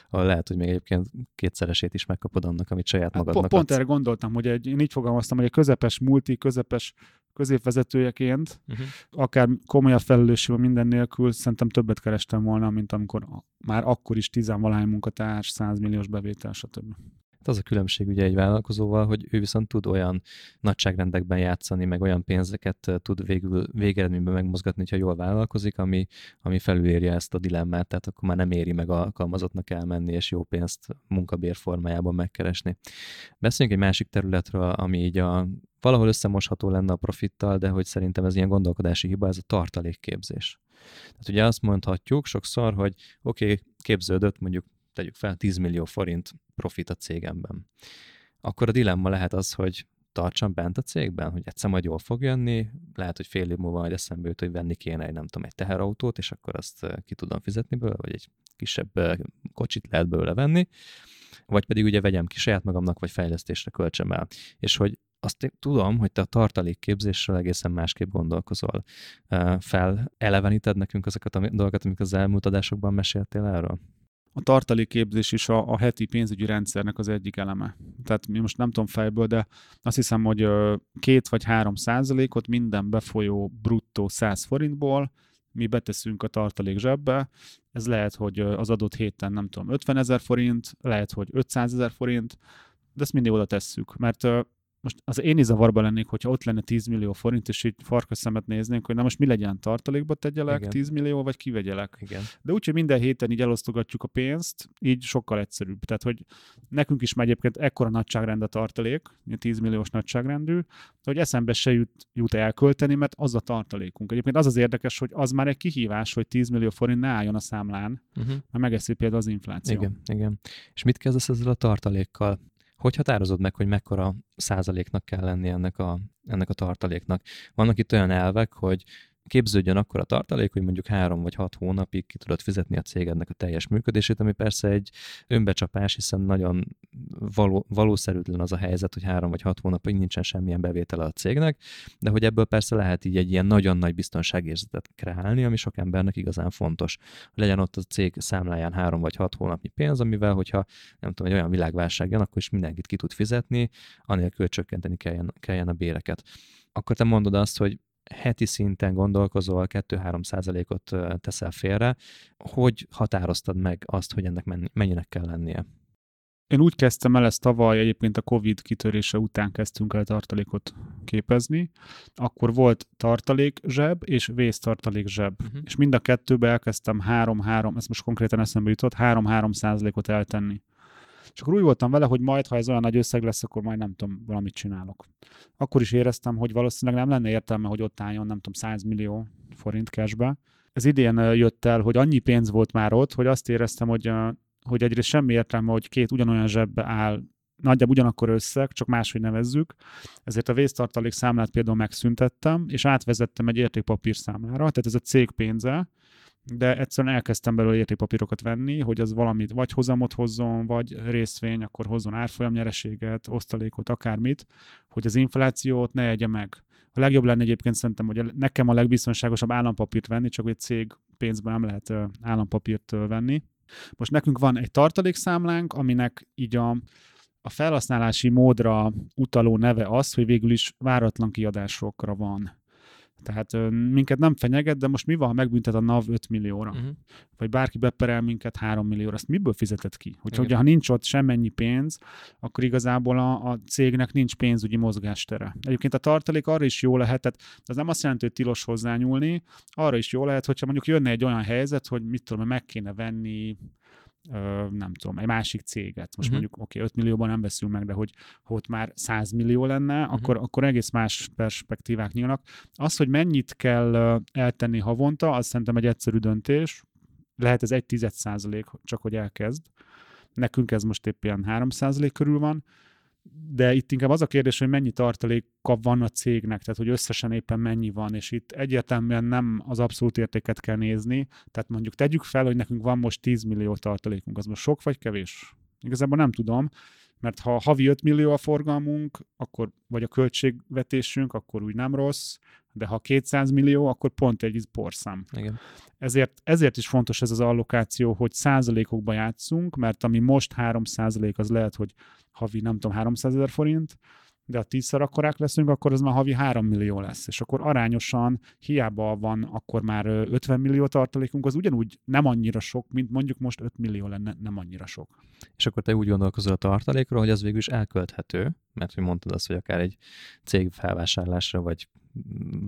lehet, hogy még egyébként kétszeresét is megkapod annak, amit saját hát magadnak Pont, pont erre gondoltam, hogy egy, én így fogalmaztam, hogy egy közepes multi, közepes középvezetőjeként, uh-huh. akár komolyabb felelősség minden nélkül, szerintem többet kerestem volna, mint amikor már akkor is tizenvalahány munkatárs, 100 milliós bevétel, stb. Hát az a különbség ugye egy vállalkozóval, hogy ő viszont tud olyan nagyságrendekben játszani, meg olyan pénzeket tud végül végeredményben megmozgatni, hogyha jól vállalkozik, ami, ami felülérje ezt a dilemmát, tehát akkor már nem éri meg alkalmazottnak elmenni, és jó pénzt munkabér formájában megkeresni. Beszéljünk egy másik területről, ami így a valahol összemosható lenne a profittal, de hogy szerintem ez ilyen gondolkodási hiba, ez a tartalékképzés. Tehát ugye azt mondhatjuk sokszor, hogy oké, okay, képződött mondjuk tegyük fel 10 millió forint profit a cégemben. Akkor a dilemma lehet az, hogy tartsam bent a cégben, hogy egyszer majd jól fog jönni, lehet, hogy fél év múlva majd eszembe jut, hogy venni kéne egy, nem tudom, egy teherautót, és akkor azt ki tudom fizetni belőle, vagy egy kisebb kocsit lehet belőle venni, vagy pedig ugye vegyem ki saját magamnak, vagy fejlesztésre költsem el. És hogy azt tudom, hogy te a tartalékképzésről egészen másképp gondolkozol. Fel eleveníted nekünk azokat a dolgokat, amik az elmúlt adásokban meséltél erről? A tartalékképzés is a, a heti pénzügyi rendszernek az egyik eleme. Tehát mi most nem tudom fejből, de azt hiszem, hogy két vagy három százalékot minden befolyó bruttó 100 forintból mi beteszünk a tartalék zsebbe. Ez lehet, hogy az adott héten nem tudom 50 ezer forint, lehet, hogy 500 ezer forint, de ezt mindig oda tesszük, mert most az én is zavarba lennék, hogyha ott lenne 10 millió forint, és így farkas szemet néznénk, hogy na most mi legyen, tartalékba tegyelek, Igen. 10 millió, vagy kivegyelek. Igen. De úgyhogy minden héten így elosztogatjuk a pénzt, így sokkal egyszerűbb. Tehát, hogy nekünk is már egyébként ekkora nagyságrend a tartalék, 10 milliós nagyságrendű, hogy eszembe se jut, jut elkölteni, mert az a tartalékunk. Egyébként az az érdekes, hogy az már egy kihívás, hogy 10 millió forint ne álljon a számlán, uh-huh. mert megeszi például az infláció. Igen, igen. És mit kezdesz ezzel a tartalékkal? Hogy határozod meg, hogy mekkora százaléknak kell lenni ennek a, ennek a tartaléknak? Vannak itt olyan elvek, hogy képződjön akkor a tartalék, hogy mondjuk három vagy hat hónapig ki tudod fizetni a cégednek a teljes működését, ami persze egy önbecsapás, hiszen nagyon való, valószerűtlen az a helyzet, hogy három vagy hat hónapig nincsen semmilyen bevétele a cégnek, de hogy ebből persze lehet így egy ilyen nagyon nagy biztonságérzetet kreálni, ami sok embernek igazán fontos. Legyen ott a cég számláján három vagy hat hónapnyi pénz, amivel, hogyha nem tudom, egy olyan világválság jön, akkor is mindenkit ki tud fizetni, anélkül csökkenteni kelljen, kelljen a béreket. Akkor te mondod azt, hogy heti szinten gondolkozol, 2-3 százalékot teszel félre, hogy határoztad meg azt, hogy ennek mennyinek kell lennie? Én úgy kezdtem el ezt tavaly, egyébként a Covid kitörése után kezdtünk el tartalékot képezni. Akkor volt tartalék zseb és vésztartalék zseb. Uh-huh. És mind a kettőbe elkezdtem 3-3, ez most konkrétan eszembe jutott, 3-3 százalékot eltenni. És akkor úgy voltam vele, hogy majd, ha ez olyan nagy összeg lesz, akkor majd nem tudom, valamit csinálok. Akkor is éreztem, hogy valószínűleg nem lenne értelme, hogy ott álljon, nem tudom, 100 millió forint cashbe. Ez idén jött el, hogy annyi pénz volt már ott, hogy azt éreztem, hogy, hogy egyrészt semmi értelme, hogy két ugyanolyan zsebbe áll nagyjából ugyanakkor összeg, csak máshogy nevezzük. Ezért a vésztartalék számlát például megszüntettem, és átvezettem egy értékpapír számlára, tehát ez a cég pénze, de egyszerűen elkezdtem belőle értékpapírokat venni, hogy az valamit vagy hozamot hozzon, vagy részvény, akkor hozzon árfolyam nyereséget, osztalékot, akármit, hogy az inflációt ne egye meg. A legjobb lenne egyébként szerintem, hogy nekem a legbiztonságosabb állampapírt venni, csak egy cég pénzben nem lehet állampapírt venni. Most nekünk van egy tartalékszámlánk, aminek így a, a felhasználási módra utaló neve az, hogy végül is váratlan kiadásokra van Tehát ö, minket nem fenyeget, de most mi van, ha megbüntet a NAV 5 millióra? Uh-huh. Vagy bárki beperel minket 3 millióra, azt miből fizetett ki? Hogyha ugye, ha nincs ott semmennyi pénz, akkor igazából a, a cégnek nincs pénzügyi mozgástere. Egyébként a tartalék arra is jó lehet, tehát az nem azt jelenti, hogy tilos hozzányúlni, arra is jó lehet, hogyha mondjuk jönne egy olyan helyzet, hogy mit tudom, meg kéne venni ö, nem tudom, egy másik céget. Most Mhm. mondjuk, oké, okay, 5 millióban nem veszünk meg, de hogy ha ott már 100 millió lenne, Mhm. akkor, akkor egész más perspektívák nyílnak. Az, hogy mennyit kell eltenni havonta, az szerintem egy egyszerű döntés. Lehet ez egy tized százalék, csak hogy elkezd. Nekünk ez most épp ilyen 3 százalék körül van, de itt inkább az a kérdés, hogy mennyi tartaléka van a cégnek, tehát hogy összesen éppen mennyi van, és itt egyértelműen nem az abszolút értéket kell nézni, tehát mondjuk tegyük fel, hogy nekünk van most 10 millió tartalékunk, az most sok vagy kevés? Igazából nem tudom, mert ha havi 5 millió a forgalmunk, akkor, vagy a költségvetésünk, akkor úgy nem rossz, de ha 200 millió, akkor pont egy porszám. Igen. Ezért, ezért is fontos ez az allokáció, hogy százalékokba játszunk, mert ami most 3 százalék, az lehet, hogy havi nem tudom, 300 ezer forint, de ha tízszer akkorák leszünk, akkor az már havi 3 millió lesz. És akkor arányosan, hiába van akkor már ö, 50 millió tartalékunk, az ugyanúgy nem annyira sok, mint mondjuk most 5 millió lenne, nem annyira sok. És akkor te úgy gondolkozol a tartalékról, hogy az végül is elkölthető, mert hogy mondtad azt, hogy akár egy cég felvásárlásra, vagy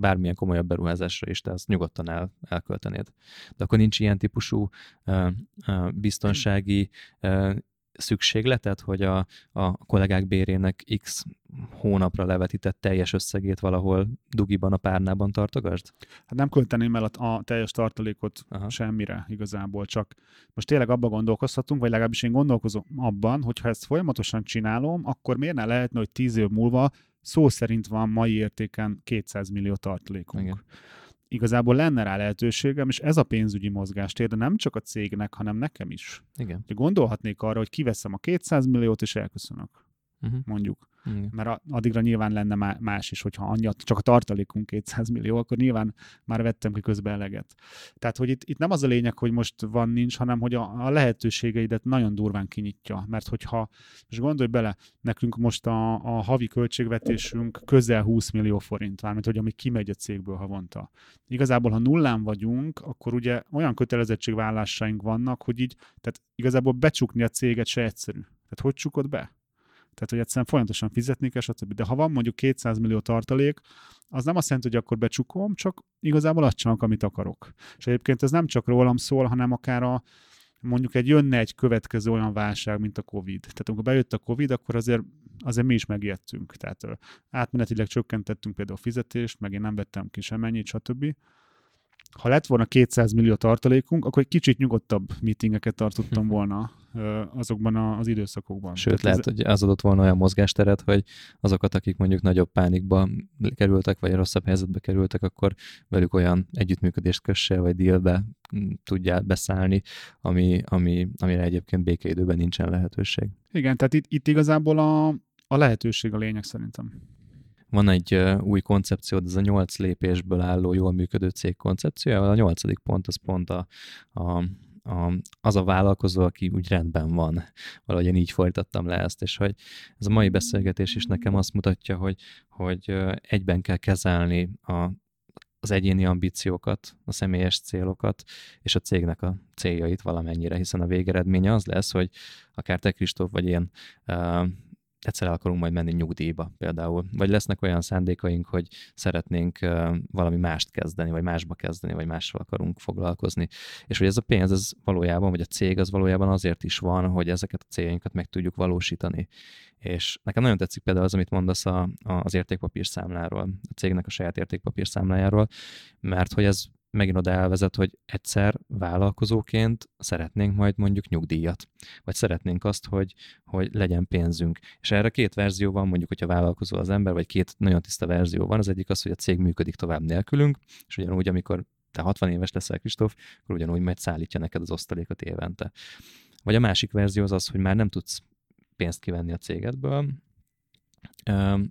bármilyen komolyabb beruházásra is te azt nyugodtan el, elköltenéd. De akkor nincs ilyen típusú uh, uh, biztonsági uh, szükségletet, hogy a, a kollégák bérének x hónapra levetített teljes összegét valahol dugiban, a párnában tartogasd? Hát nem költeném el a, a teljes tartalékot Aha. Semmire igazából, csak most tényleg abban gondolkozhatunk, vagy legalábbis én gondolkozom abban, hogy ha ezt folyamatosan csinálom, akkor miért ne lehetne, hogy 10 év múlva szó szerint van mai értéken 200 millió tartalékunk. Igen. Igazából lenne rá lehetőségem, és ez a pénzügyi mozgástér, de nem csak a cégnek, hanem nekem is. Igen. Gondolhatnék arra, hogy kiveszem a 200 milliót, és elköszönök, Uh-huh. mondjuk. Igen. Mert addigra nyilván lenne má- más is, hogyha annyi, csak a tartalékunk 200 millió, akkor nyilván már vettem ki közben eleget. Tehát, hogy itt, itt nem az a lényeg, hogy most van, nincs, hanem hogy a, a lehetőségeidet nagyon durván kinyitja. Mert hogyha, most gondolj bele, nekünk most a, a havi költségvetésünk közel 20 millió forint, mármint hogy ami kimegy a cégből havonta. Igazából, ha nullán vagyunk, akkor ugye olyan kötelezettségvállásaink vannak, hogy így, tehát igazából becsukni a céget se egyszerű. Tehát hogy csukod be? Tehát, hogy egyszerűen folyamatosan fizetni kell, stb. De ha van mondjuk 200 millió tartalék, az nem azt jelenti, hogy akkor becsukom, csak igazából azt csinálok, amit akarok. És egyébként ez nem csak rólam szól, hanem akár a, mondjuk egy jönne egy következő olyan válság, mint a Covid. Tehát amikor bejött a Covid, akkor azért, azért mi is megijedtünk. Tehát átmenetileg csökkentettünk például a fizetést, meg én nem vettem ki semennyit, stb. Ha lett volna 200 millió tartalékunk, akkor egy kicsit nyugodtabb meetingeket tartottam volna azokban az időszakokban. Sőt, Tehát lehet, hogy az adott volna olyan mozgásteret, hogy azokat, akik mondjuk nagyobb pánikba kerültek, vagy rosszabb helyzetbe kerültek, akkor velük olyan együttműködést kösse, vagy dealbe mm, tudjál beszállni, ami, ami, amire egyébként békeidőben nincsen lehetőség. Igen, tehát itt, itt igazából a, a lehetőség a lényeg szerintem. Van egy új koncepció, ez a nyolc lépésből álló, jól működő cég koncepciója. A nyolcadik pont az pont a, a, a, az a vállalkozó, aki úgy rendben van. Valahogy én így folytattam le ezt, és hogy ez a mai beszélgetés is nekem azt mutatja, hogy, hogy egyben kell kezelni a, az egyéni ambíciókat, a személyes célokat, és a cégnek a céljait valamennyire, hiszen a végeredménye az lesz, hogy akár te Kristóf, vagy én egyszer el akarunk majd menni nyugdíjba például, vagy lesznek olyan szándékaink, hogy szeretnénk valami mást kezdeni, vagy másba kezdeni, vagy mással akarunk foglalkozni. És hogy ez a pénz, ez valójában, vagy a cég az valójában azért is van, hogy ezeket a céljainkat meg tudjuk valósítani. És nekem nagyon tetszik például az, amit mondasz a, a, az értékpapír számláról, a cégnek a saját értékpapír számlájáról, mert hogy ez megint oda elvezet, hogy egyszer vállalkozóként szeretnénk majd mondjuk nyugdíjat, vagy szeretnénk azt, hogy, hogy legyen pénzünk. És erre két verzió van, mondjuk, hogyha vállalkozó az ember, vagy két nagyon tiszta verzió van. Az egyik az, hogy a cég működik tovább nélkülünk, és ugyanúgy, amikor te 60 éves leszel, Kristóf, akkor ugyanúgy majd szállítja neked az osztalékot évente. Vagy a másik verzió az az, hogy már nem tudsz pénzt kivenni a cégedből,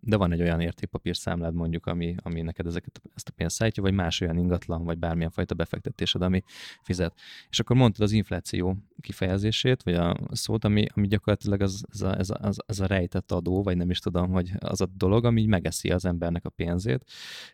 de van egy olyan értékpapír számlád mondjuk, ami, ami neked ezeket, ezt a pénzt szállítja, vagy más olyan ingatlan, vagy bármilyen fajta befektetésed, ami fizet. És akkor mondtad az infláció kifejezését, vagy a szót, ami, ami gyakorlatilag az, ez, a, ez, a, az, az a rejtett adó, vagy nem is tudom, hogy az a dolog, ami megeszi az embernek a pénzét.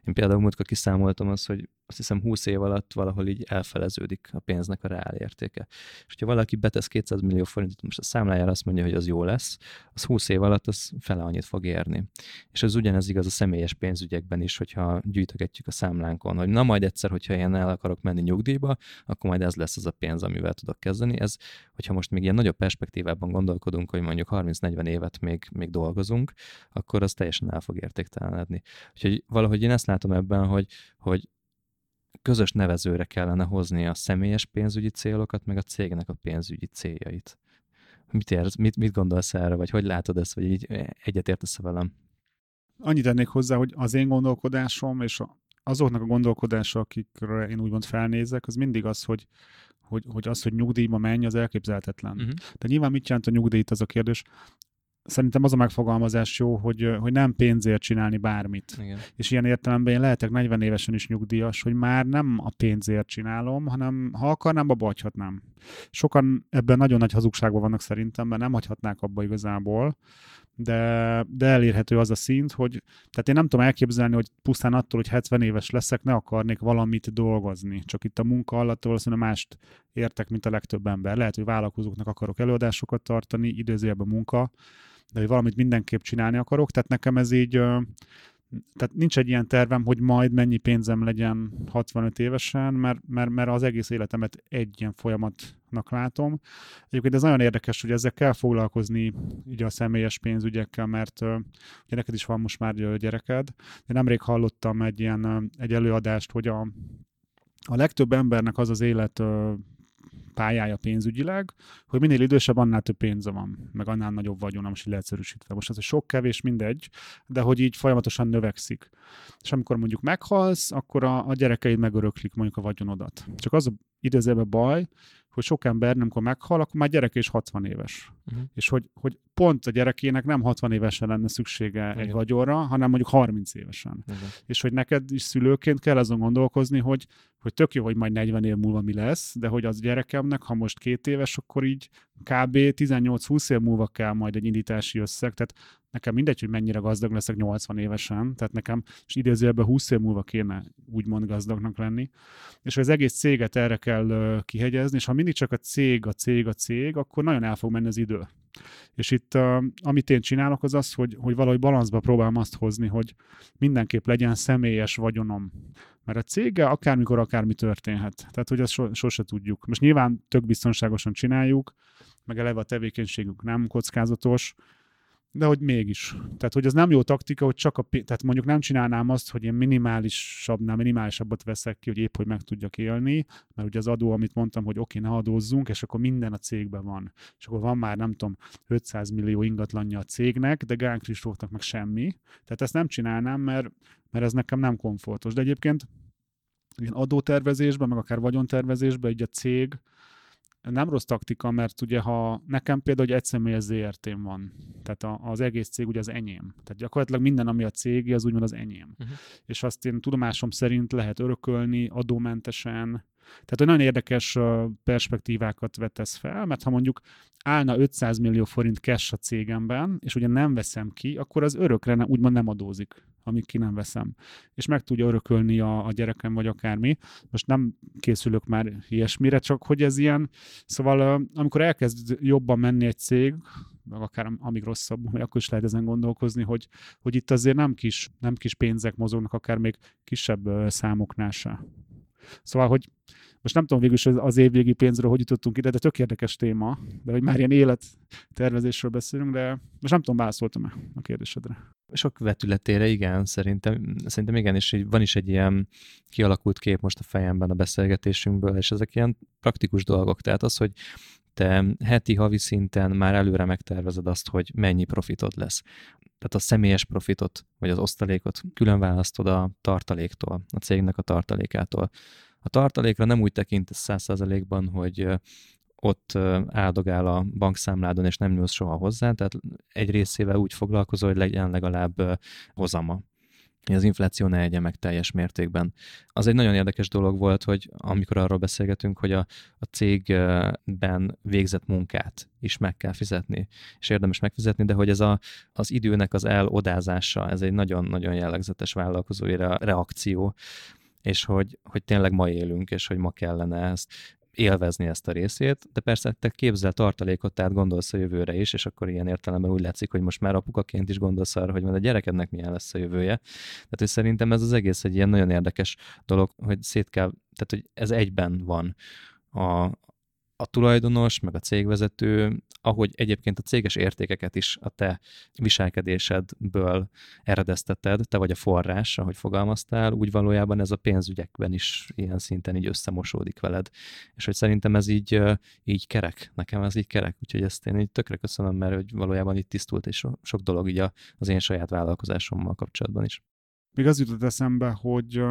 Én például múltkor kiszámoltam azt, hogy azt hiszem 20 év alatt valahol így elfeleződik a pénznek a reál értéke. És hogyha valaki betesz 200 millió forintot, most a számlájára azt mondja, hogy az jó lesz, az 20 év alatt az fele annyit fog érni. És ez ugyanez igaz a személyes pénzügyekben is, hogyha gyűjtögetjük a számlánkon, hogy na majd egyszer, hogyha én el akarok menni nyugdíjba, akkor majd ez lesz az a pénz, amivel tudok kezdeni. Ez, hogyha most még ilyen nagyobb perspektívában gondolkodunk, hogy mondjuk 30-40 évet még, még dolgozunk, akkor az teljesen el fog értéktelenedni. Úgyhogy valahogy én ezt látom ebben, hogy, hogy közös nevezőre kellene hozni a személyes pénzügyi célokat, meg a cégnek a pénzügyi céljait. Mit, érsz, mit, mit gondolsz erre, vagy hogy látod ezt, vagy így egyetértesz velem? Annyit tennék hozzá, hogy az én gondolkodásom, és azoknak a gondolkodása, akikre én úgymond felnézek, az mindig az, hogy, hogy, hogy az, hogy nyugdíjba menj, az elképzelhetetlen. Uh-huh. De nyilván mit jelent a nyugdíjt, az a kérdés szerintem az a megfogalmazás jó, hogy, hogy nem pénzért csinálni bármit. Igen. És ilyen értelemben én lehetek 40 évesen is nyugdíjas, hogy már nem a pénzért csinálom, hanem ha akarnám, abba hagyhatnám. Sokan ebben nagyon nagy hazugságban vannak szerintem, mert nem hagyhatnák abba igazából, de, de elérhető az a szint, hogy tehát én nem tudom elképzelni, hogy pusztán attól, hogy 70 éves leszek, ne akarnék valamit dolgozni. Csak itt a munka alatt valószínűleg mást értek, mint a legtöbb ember. Lehet, hogy vállalkozóknak akarok előadásokat tartani, időzőjebb a munka, de hogy valamit mindenképp csinálni akarok, tehát nekem ez így, tehát nincs egy ilyen tervem, hogy majd mennyi pénzem legyen 65 évesen, mert, mert, mert az egész életemet egy ilyen folyamatnak látom. Egyébként ez nagyon érdekes, hogy ezzel kell foglalkozni így a személyes pénzügyekkel, mert ugye neked is van most már gyereked. Én nemrég hallottam egy ilyen egy előadást, hogy a, a legtöbb embernek az az élet pályája pénzügyileg, hogy minél idősebb, annál több pénze van, meg annál nagyobb vagyon, most így leegyszerűsítve. Most az, hogy sok, kevés, mindegy, de hogy így folyamatosan növekszik. És amikor mondjuk meghalsz, akkor a, a gyerekeid megöröklik mondjuk a vagyonodat. Csak az idézőben baj, hogy sok ember, amikor meghal, akkor már gyereke is 60 éves. Uh-huh. És hogy, hogy pont a gyerekének nem 60 évesen lenne szüksége Igen. egy vagyonra, hanem mondjuk 30 évesen. Igen. És hogy neked is szülőként kell azon gondolkozni, hogy, hogy tök jó, hogy majd 40 év múlva mi lesz, de hogy az gyerekemnek, ha most két éves, akkor így kb. 18-20 év múlva kell majd egy indítási összeg, tehát nekem mindegy, hogy mennyire gazdag leszek 80 évesen, tehát nekem és idézőjelben 20 év múlva kéne úgymond gazdagnak lenni, és hogy az egész céget erre kell kihegyezni, és ha mindig csak a cég, a cég, a cég, akkor nagyon el fog menni az idő. És itt, amit én csinálok, az az, hogy, hogy valahogy balanszba próbálom azt hozni, hogy mindenképp legyen személyes vagyonom. Mert a céggel akármikor akármi történhet. Tehát, hogy azt so, sose tudjuk. Most nyilván tök biztonságosan csináljuk, meg eleve a tevékenységünk nem kockázatos, de hogy mégis. Tehát, hogy ez nem jó taktika, hogy csak a, tehát mondjuk nem csinálnám azt, hogy én minimálisabbnál minimálisabbat veszek ki, hogy épp hogy meg tudjak élni, mert ugye az adó, amit mondtam, hogy oké, okay, ne adózzunk, és akkor minden a cégben van. És akkor van már, nem tudom, 500 millió ingatlanja a cégnek, de Gán Kristófnak meg semmi. Tehát ezt nem csinálnám, mert, mert ez nekem nem komfortos. De egyébként ilyen adótervezésben, meg akár vagyontervezésben, így a cég, nem rossz taktika, mert ugye ha nekem például egy egyszemélyes zrt van, tehát az egész cég ugye az enyém. Tehát gyakorlatilag minden, ami a cég, az úgymond az enyém. Uh-huh. És azt én tudomásom szerint lehet örökölni adómentesen, tehát nagyon érdekes perspektívákat vetesz fel, mert ha mondjuk állna 500 millió forint cash a cégemben, és ugye nem veszem ki, akkor az örökre ne, úgymond nem adózik, amíg ki nem veszem. És meg tudja örökölni a, a gyerekem, vagy akármi. Most nem készülök már ilyesmire, csak hogy ez ilyen, szóval amikor elkezd jobban menni egy cég, meg akár amíg rosszabb, hogy akkor is lehet ezen gondolkozni, hogy, hogy itt azért nem kis, nem kis pénzek mozognak, akár még kisebb számoknál se. Szóval, hogy most nem tudom végül is az évvégi pénzről hogy jutottunk ide, de tök érdekes téma, de hogy már ilyen élettervezésről beszélünk, de most nem tudom, válaszoltam-e a kérdésedre. Sok vetületére igen, szerintem, szerintem igen, és van is egy ilyen kialakult kép most a fejemben a beszélgetésünkből, és ezek ilyen praktikus dolgok. Tehát az, hogy te heti, havi szinten már előre megtervezed azt, hogy mennyi profitod lesz. Tehát a személyes profitot, vagy az osztalékot külön választod a tartaléktól, a cégnek a tartalékától. A tartalékra nem úgy tekintesz száz százalékban, hogy ott áldogál a bankszámládon, és nem nyúlsz soha hozzá, tehát egy részével úgy foglalkozol, hogy legyen legalább hozama. Hogy az infláció ne egye meg teljes mértékben. Az egy nagyon érdekes dolog volt, hogy amikor arról beszélgetünk, hogy a, a cégben végzett munkát is meg kell fizetni, és érdemes megfizetni, de hogy ez a, az időnek az elodázása, ez egy nagyon-nagyon jellegzetes vállalkozói reakció, és hogy, hogy tényleg ma élünk, és hogy ma kellene ezt élvezni ezt a részét, de persze te képzel tartalékot, tehát gondolsz a jövőre is, és akkor ilyen értelemben úgy látszik, hogy most már apukaként is gondolsz arra, hogy majd a gyerekednek milyen lesz a jövője. Tehát, hogy szerintem ez az egész egy ilyen nagyon érdekes dolog, hogy szét kell, tehát, hogy ez egyben van a, a tulajdonos, meg a cégvezető, ahogy egyébként a céges értékeket is a te viselkedésedből eredezteted, te vagy a forrás, ahogy fogalmaztál, úgy valójában ez a pénzügyekben is ilyen szinten így összemosódik veled. És hogy szerintem ez így, így kerek, nekem ez így kerek, úgyhogy ezt én így tökre köszönöm, mert hogy valójában itt tisztult, és sok dolog így az én saját vállalkozásommal kapcsolatban is. Még az jutott eszembe, hogy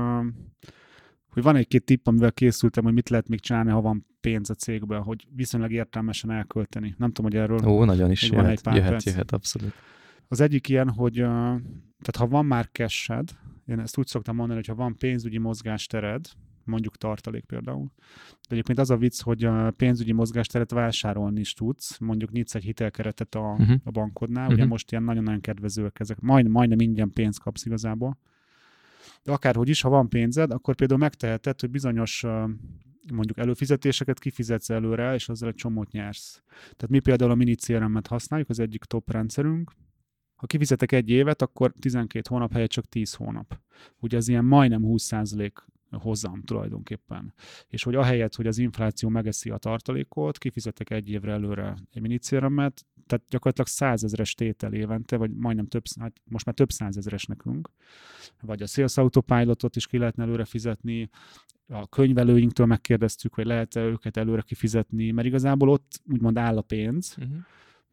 hogy van egy-két tipp, amivel készültem, hogy mit lehet még csinálni, ha van pénz a cégben, hogy viszonylag értelmesen elkölteni. Nem tudom, hogy erről Ó, nagyon is jöhet, van egy pár jöhet, perc. jöhet, abszolút. Az egyik ilyen, hogy tehát ha van már cashed, én ezt úgy szoktam mondani, hogy ha van pénzügyi mozgástered, mondjuk tartalék például. De egyébként az a vicc, hogy a pénzügyi mozgásteret vásárolni is tudsz, mondjuk nyitsz egy hitelkeretet a, uh-huh. a bankodnál, uh-huh. ugye most ilyen nagyon-nagyon kedvezőek ezek, majd, majdnem ingyen pénzt kapsz igazából. De akárhogy is, ha van pénzed, akkor például megteheted, hogy bizonyos mondjuk előfizetéseket kifizetsz előre, és azzal egy csomót nyersz. Tehát mi például a mini CRM-et használjuk, az egyik top rendszerünk, ha kifizetek egy évet, akkor 12 hónap helyett csak 10 hónap. Ugye ez ilyen majdnem 20% hozzám tulajdonképpen. És hogy ahelyett, hogy az infláció megeszi a tartalékot, kifizetek egy évre előre egy minicéremet, tehát gyakorlatilag százezres tétel évente, vagy majdnem több, hát most már több százezres nekünk, vagy a Sales Autopilotot is ki lehetne előre fizetni, a könyvelőinktől megkérdeztük, hogy lehet-e őket előre kifizetni, mert igazából ott úgymond áll a pénz, uh-huh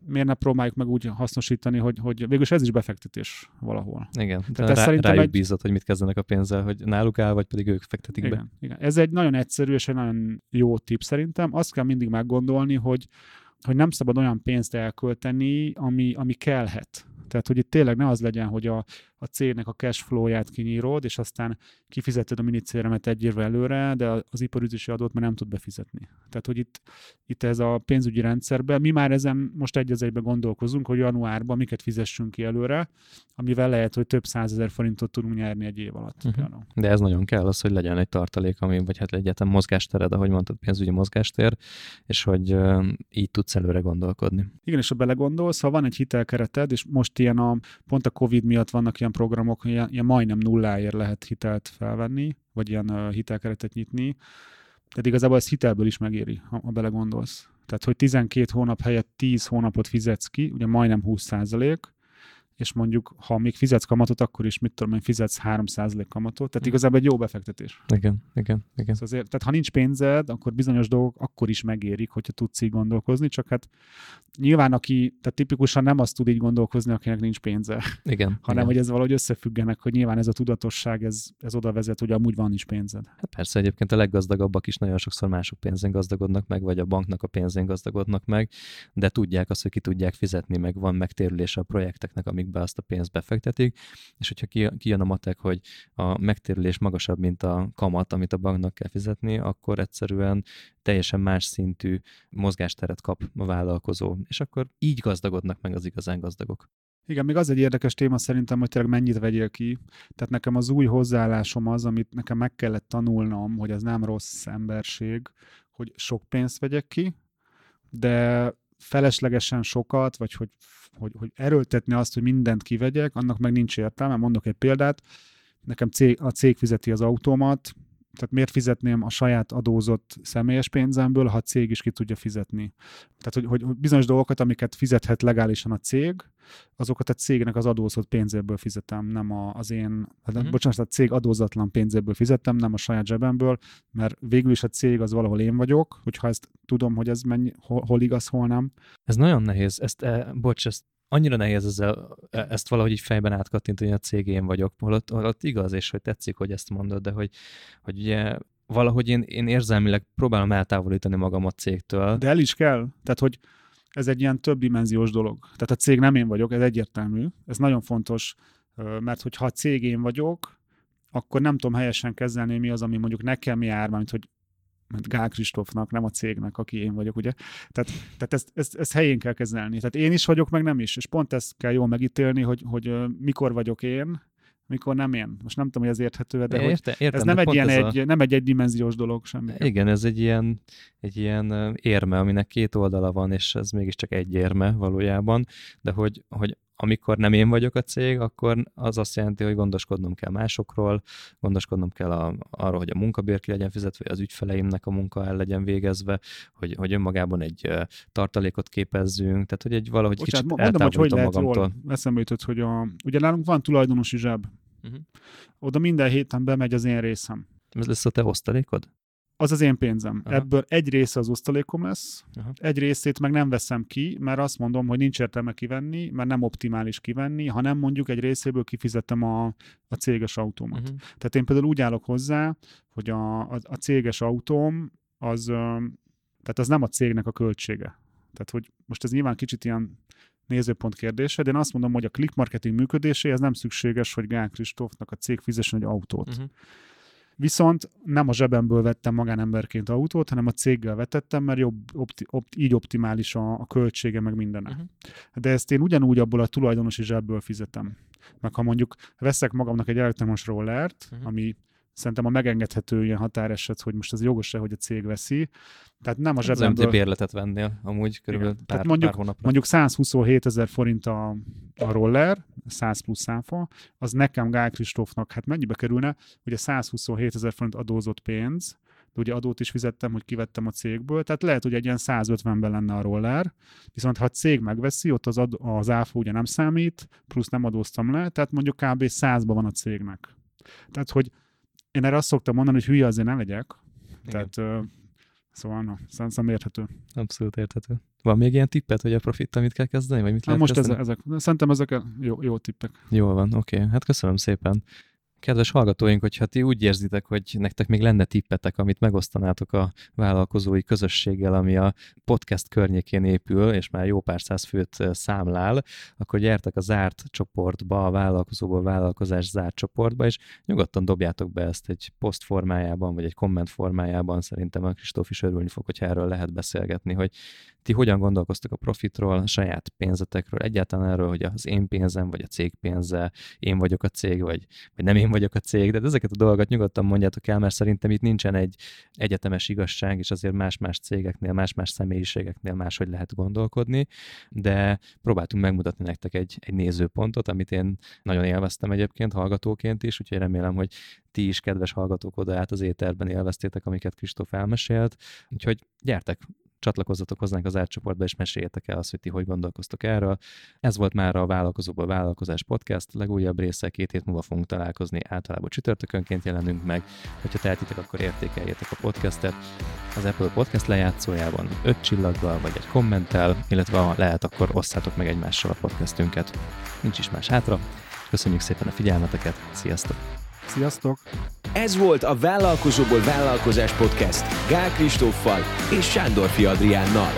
miért ne próbáljuk meg úgy hasznosítani, hogy, hogy végülis ez is befektetés valahol. Igen, tehát rá, szerintem rájuk egy... bízott, hogy mit kezdenek a pénzzel, hogy náluk áll, vagy pedig ők fektetik igen, be. Igen. Ez egy nagyon egyszerű és egy nagyon jó tip szerintem. Azt kell mindig meggondolni, hogy, hogy nem szabad olyan pénzt elkölteni, ami, ami kellhet. Tehát, hogy itt tényleg ne az legyen, hogy a, a cégnek a cash flow-ját kinyírod, és aztán kifizeted a minicéremet egy évvel előre, de az iparüzési adót már nem tud befizetni. Tehát, hogy itt, itt ez a pénzügyi rendszerben, mi már ezen most egy az egyben gondolkozunk, hogy januárban miket fizessünk ki előre, amivel lehet, hogy több százezer forintot tudunk nyerni egy év alatt. Uh-huh. De ez nagyon kell az, hogy legyen egy tartalék, ami, vagy hát egyetem mozgástered, ahogy mondtad, pénzügyi mozgástér, és hogy uh, így tudsz előre gondolkodni. Igen, és ha belegondolsz, ha van egy hitelkereted, és most ilyen a, pont a Covid miatt vannak ilyen programok, ilyen, ilyen majdnem nulláért lehet hitelt felvenni, vagy ilyen uh, hitelkeretet nyitni, tehát igazából ez hitelből is megéri, ha, ha belegondolsz. Tehát, hogy 12 hónap helyett 10 hónapot fizetsz ki, ugye majdnem 20 százalék, és mondjuk, ha még fizetsz kamatot, akkor is, mit tudom én, fizetsz 3% kamatot, tehát igazából egy jó befektetés. Igen, igen, igen. Szóval azért, tehát ha nincs pénzed, akkor bizonyos dolgok akkor is megérik, hogyha tudsz így gondolkozni, csak hát nyilván aki, tehát tipikusan nem azt tud így gondolkozni, akinek nincs pénze. Igen. hanem, igen. hogy ez valahogy összefüggenek, hogy nyilván ez a tudatosság, ez, ez oda vezet, hogy amúgy van is pénzed. Hát persze, egyébként a leggazdagabbak is nagyon sokszor mások pénzén gazdagodnak meg, vagy a banknak a pénzén gazdagodnak meg, de tudják azt, hogy ki tudják fizetni, meg van megtérülése a projekteknek, amik be azt a pénzt befektetik, és hogyha kijön a matek, hogy a megtérülés magasabb, mint a kamat, amit a banknak kell fizetni, akkor egyszerűen teljesen más szintű mozgásteret kap a vállalkozó, és akkor így gazdagodnak meg az igazán gazdagok. Igen, még az egy érdekes téma szerintem, hogy tényleg mennyit vegyél ki. Tehát nekem az új hozzáállásom az, amit nekem meg kellett tanulnom, hogy ez nem rossz emberség, hogy sok pénzt vegyek ki, de feleslegesen sokat, vagy hogy, hogy, hogy erőltetni azt, hogy mindent kivegyek, annak meg nincs értelme. Mondok egy példát, nekem cég, a cég fizeti az autómat, tehát miért fizetném a saját adózott személyes pénzemből, ha a cég is ki tudja fizetni. Tehát, hogy, hogy bizonyos dolgokat, amiket fizethet legálisan a cég, azokat a cégnek az adózott pénzéből fizetem, nem a, az én, uh-huh. bocsánat, a cég adózatlan pénzéből fizetem, nem a saját zsebemből, mert végül is a cég az valahol én vagyok, hogyha ezt tudom, hogy ez mennyi, hol, hol igaz, hol nem. Ez nagyon nehéz, ezt, e, bocs, ezt annyira nehéz ezzel, e, ezt valahogy így fejben átkattintani, hogy a cég én vagyok, holott, holott igaz, és hogy tetszik, hogy ezt mondod, de hogy, hogy ugye valahogy én, én érzelmileg próbálom eltávolítani magam a cégtől. De el is kell. Tehát, hogy ez egy ilyen több dimenziós dolog. Tehát a cég nem én vagyok, ez egyértelmű. Ez nagyon fontos mert hogyha a cégén vagyok, akkor nem tudom helyesen kezelni, mi az, ami mondjuk nekem jár, mint hogy mint Gál Kristófnak, nem a cégnek, aki én vagyok, ugye? Tehát, tehát ezt, ezt, ezt helyén kell kezelni. Tehát én is vagyok, meg nem is. És pont ezt kell jól megítélni, hogy, hogy mikor vagyok én, mikor nem én. Most nem tudom, hogy ez érthető, de Érte, hogy értem, ez nem egy, ilyen egy, a... nem egy egydimenziós dolog semmi. Igen, ez egy ilyen, egy ilyen érme, aminek két oldala van, és ez mégiscsak egy érme valójában, de hogy, hogy amikor nem én vagyok a cég, akkor az azt jelenti, hogy gondoskodnom kell másokról, gondoskodnom kell a, arról, hogy a munkabér ki legyen fizetve, vagy az ügyfeleimnek a munka el legyen végezve, hogy, hogy önmagában egy tartalékot képezzünk, tehát hogy egy valahogy Bocsánat, kicsit mondom, hogy hogy lehet magamtól. Jól, eszembe jutott, hogy a, ugye nálunk van tulajdonosi zseb. Uh-huh. Oda minden héten bemegy az én részem. Ez lesz a te osztalékod? Az az én pénzem. Aha. Ebből egy része az osztalékom lesz, Aha. egy részét meg nem veszem ki, mert azt mondom, hogy nincs értelme kivenni, mert nem optimális kivenni, hanem mondjuk egy részéből kifizetem a, a céges autómat. Uh-huh. Tehát én például úgy állok hozzá, hogy a, a, a céges autóm az, tehát az nem a cégnek a költsége. Tehát, hogy most ez nyilván kicsit ilyen nézőpont kérdése, de én azt mondom, hogy a click marketing működéséhez nem szükséges, hogy Gál Kristófnak a cég fizessen egy autót. Uh-huh. Viszont nem a zsebemből vettem magánemberként autót, hanem a céggel vetettem, mert jobb, opti, opt, így optimális a, a költsége, meg minden. Uh-huh. De ezt én ugyanúgy abból a tulajdonosi zsebből fizetem. Meg ha mondjuk veszek magamnak egy elektromos rollert, uh-huh. ami szerintem a megengedhető ilyen határeset, hogy most ez jogos-e, hogy a cég veszi. Tehát nem a zsebemből... Az bérletet vennél amúgy körülbelül pár, Tehát mondjuk, pár hónapra. Mondjuk 127 ezer forint a, a roller, 100 plusz számfa, az nekem Gál Kristófnak, hát mennyibe kerülne? Ugye 127 ezer forint adózott pénz, de ugye adót is fizettem, hogy kivettem a cégből, tehát lehet, hogy egy ilyen 150-ben lenne a roller, viszont ha a cég megveszi, ott az, ad, az áfa ugye nem számít, plusz nem adóztam le, tehát mondjuk kb. 100-ban van a cégnek. Tehát, hogy én erre azt szoktam mondani, hogy hülye azért ne legyek. Igen. Tehát, szóval, na, szerintem érthető. Abszolút érthető. Van még ilyen tippet, hogy a profit, amit kell kezdeni, vagy mit lehet most ezek, ezek, szerintem ezek jó, jó tippek. Jól van, oké. Okay. Hát köszönöm szépen. Kedves hallgatóink, hogyha ti úgy érzitek, hogy nektek még lenne tippetek, amit megosztanátok a vállalkozói közösséggel, ami a podcast környékén épül, és már jó pár száz főt számlál, akkor gyertek a zárt csoportba, a vállalkozóból vállalkozás zárt csoportba, és nyugodtan dobjátok be ezt egy poszt formájában, vagy egy komment formájában. Szerintem a Kristóf is örülni fog, hogyha erről lehet beszélgetni, hogy ti hogyan gondolkoztok a profitról, a saját pénzetekről, egyáltalán erről, hogy az én pénzem, vagy a cég pénze, én vagyok a cég, vagy, vagy nem én vagyok a cég, de ezeket a dolgokat nyugodtan mondjátok el, mert szerintem itt nincsen egy egyetemes igazság, és azért más-más cégeknél, más-más személyiségeknél máshogy lehet gondolkodni, de próbáltunk megmutatni nektek egy, egy nézőpontot, amit én nagyon élveztem egyébként hallgatóként is, úgyhogy remélem, hogy ti is, kedves hallgatók, oda át az éterben élveztétek, amiket Kristóf elmesélt. Úgyhogy gyertek, csatlakozzatok hozzánk az átcsoportba, és meséljetek el azt, hogy ti hogy gondolkoztok erről. Ez volt már a Vállalkozóból Vállalkozás Podcast, legújabb része, két hét múlva fogunk találkozni, általában csütörtökönként jelenünk meg. Hogyha tehetitek, akkor értékeljétek a podcastet az Apple Podcast lejátszójában, öt csillaggal vagy egy kommenttel, illetve ha lehet, akkor osszátok meg egymással a podcastünket. Nincs is más hátra. Köszönjük szépen a figyelmeteket, sziasztok! Sziasztok! Ez volt a Vállalkozóból Vállalkozás Podcast Gál Kristóffal és Sándor Adriánnal.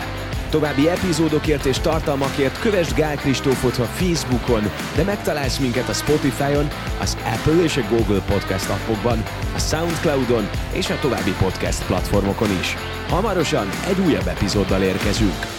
További epizódokért és tartalmakért kövess Gál Kristófot a Facebookon, de megtalálsz minket a Spotify-on, az Apple és a Google Podcast appokban, a Soundcloud-on és a további podcast platformokon is. Hamarosan egy újabb epizóddal érkezünk.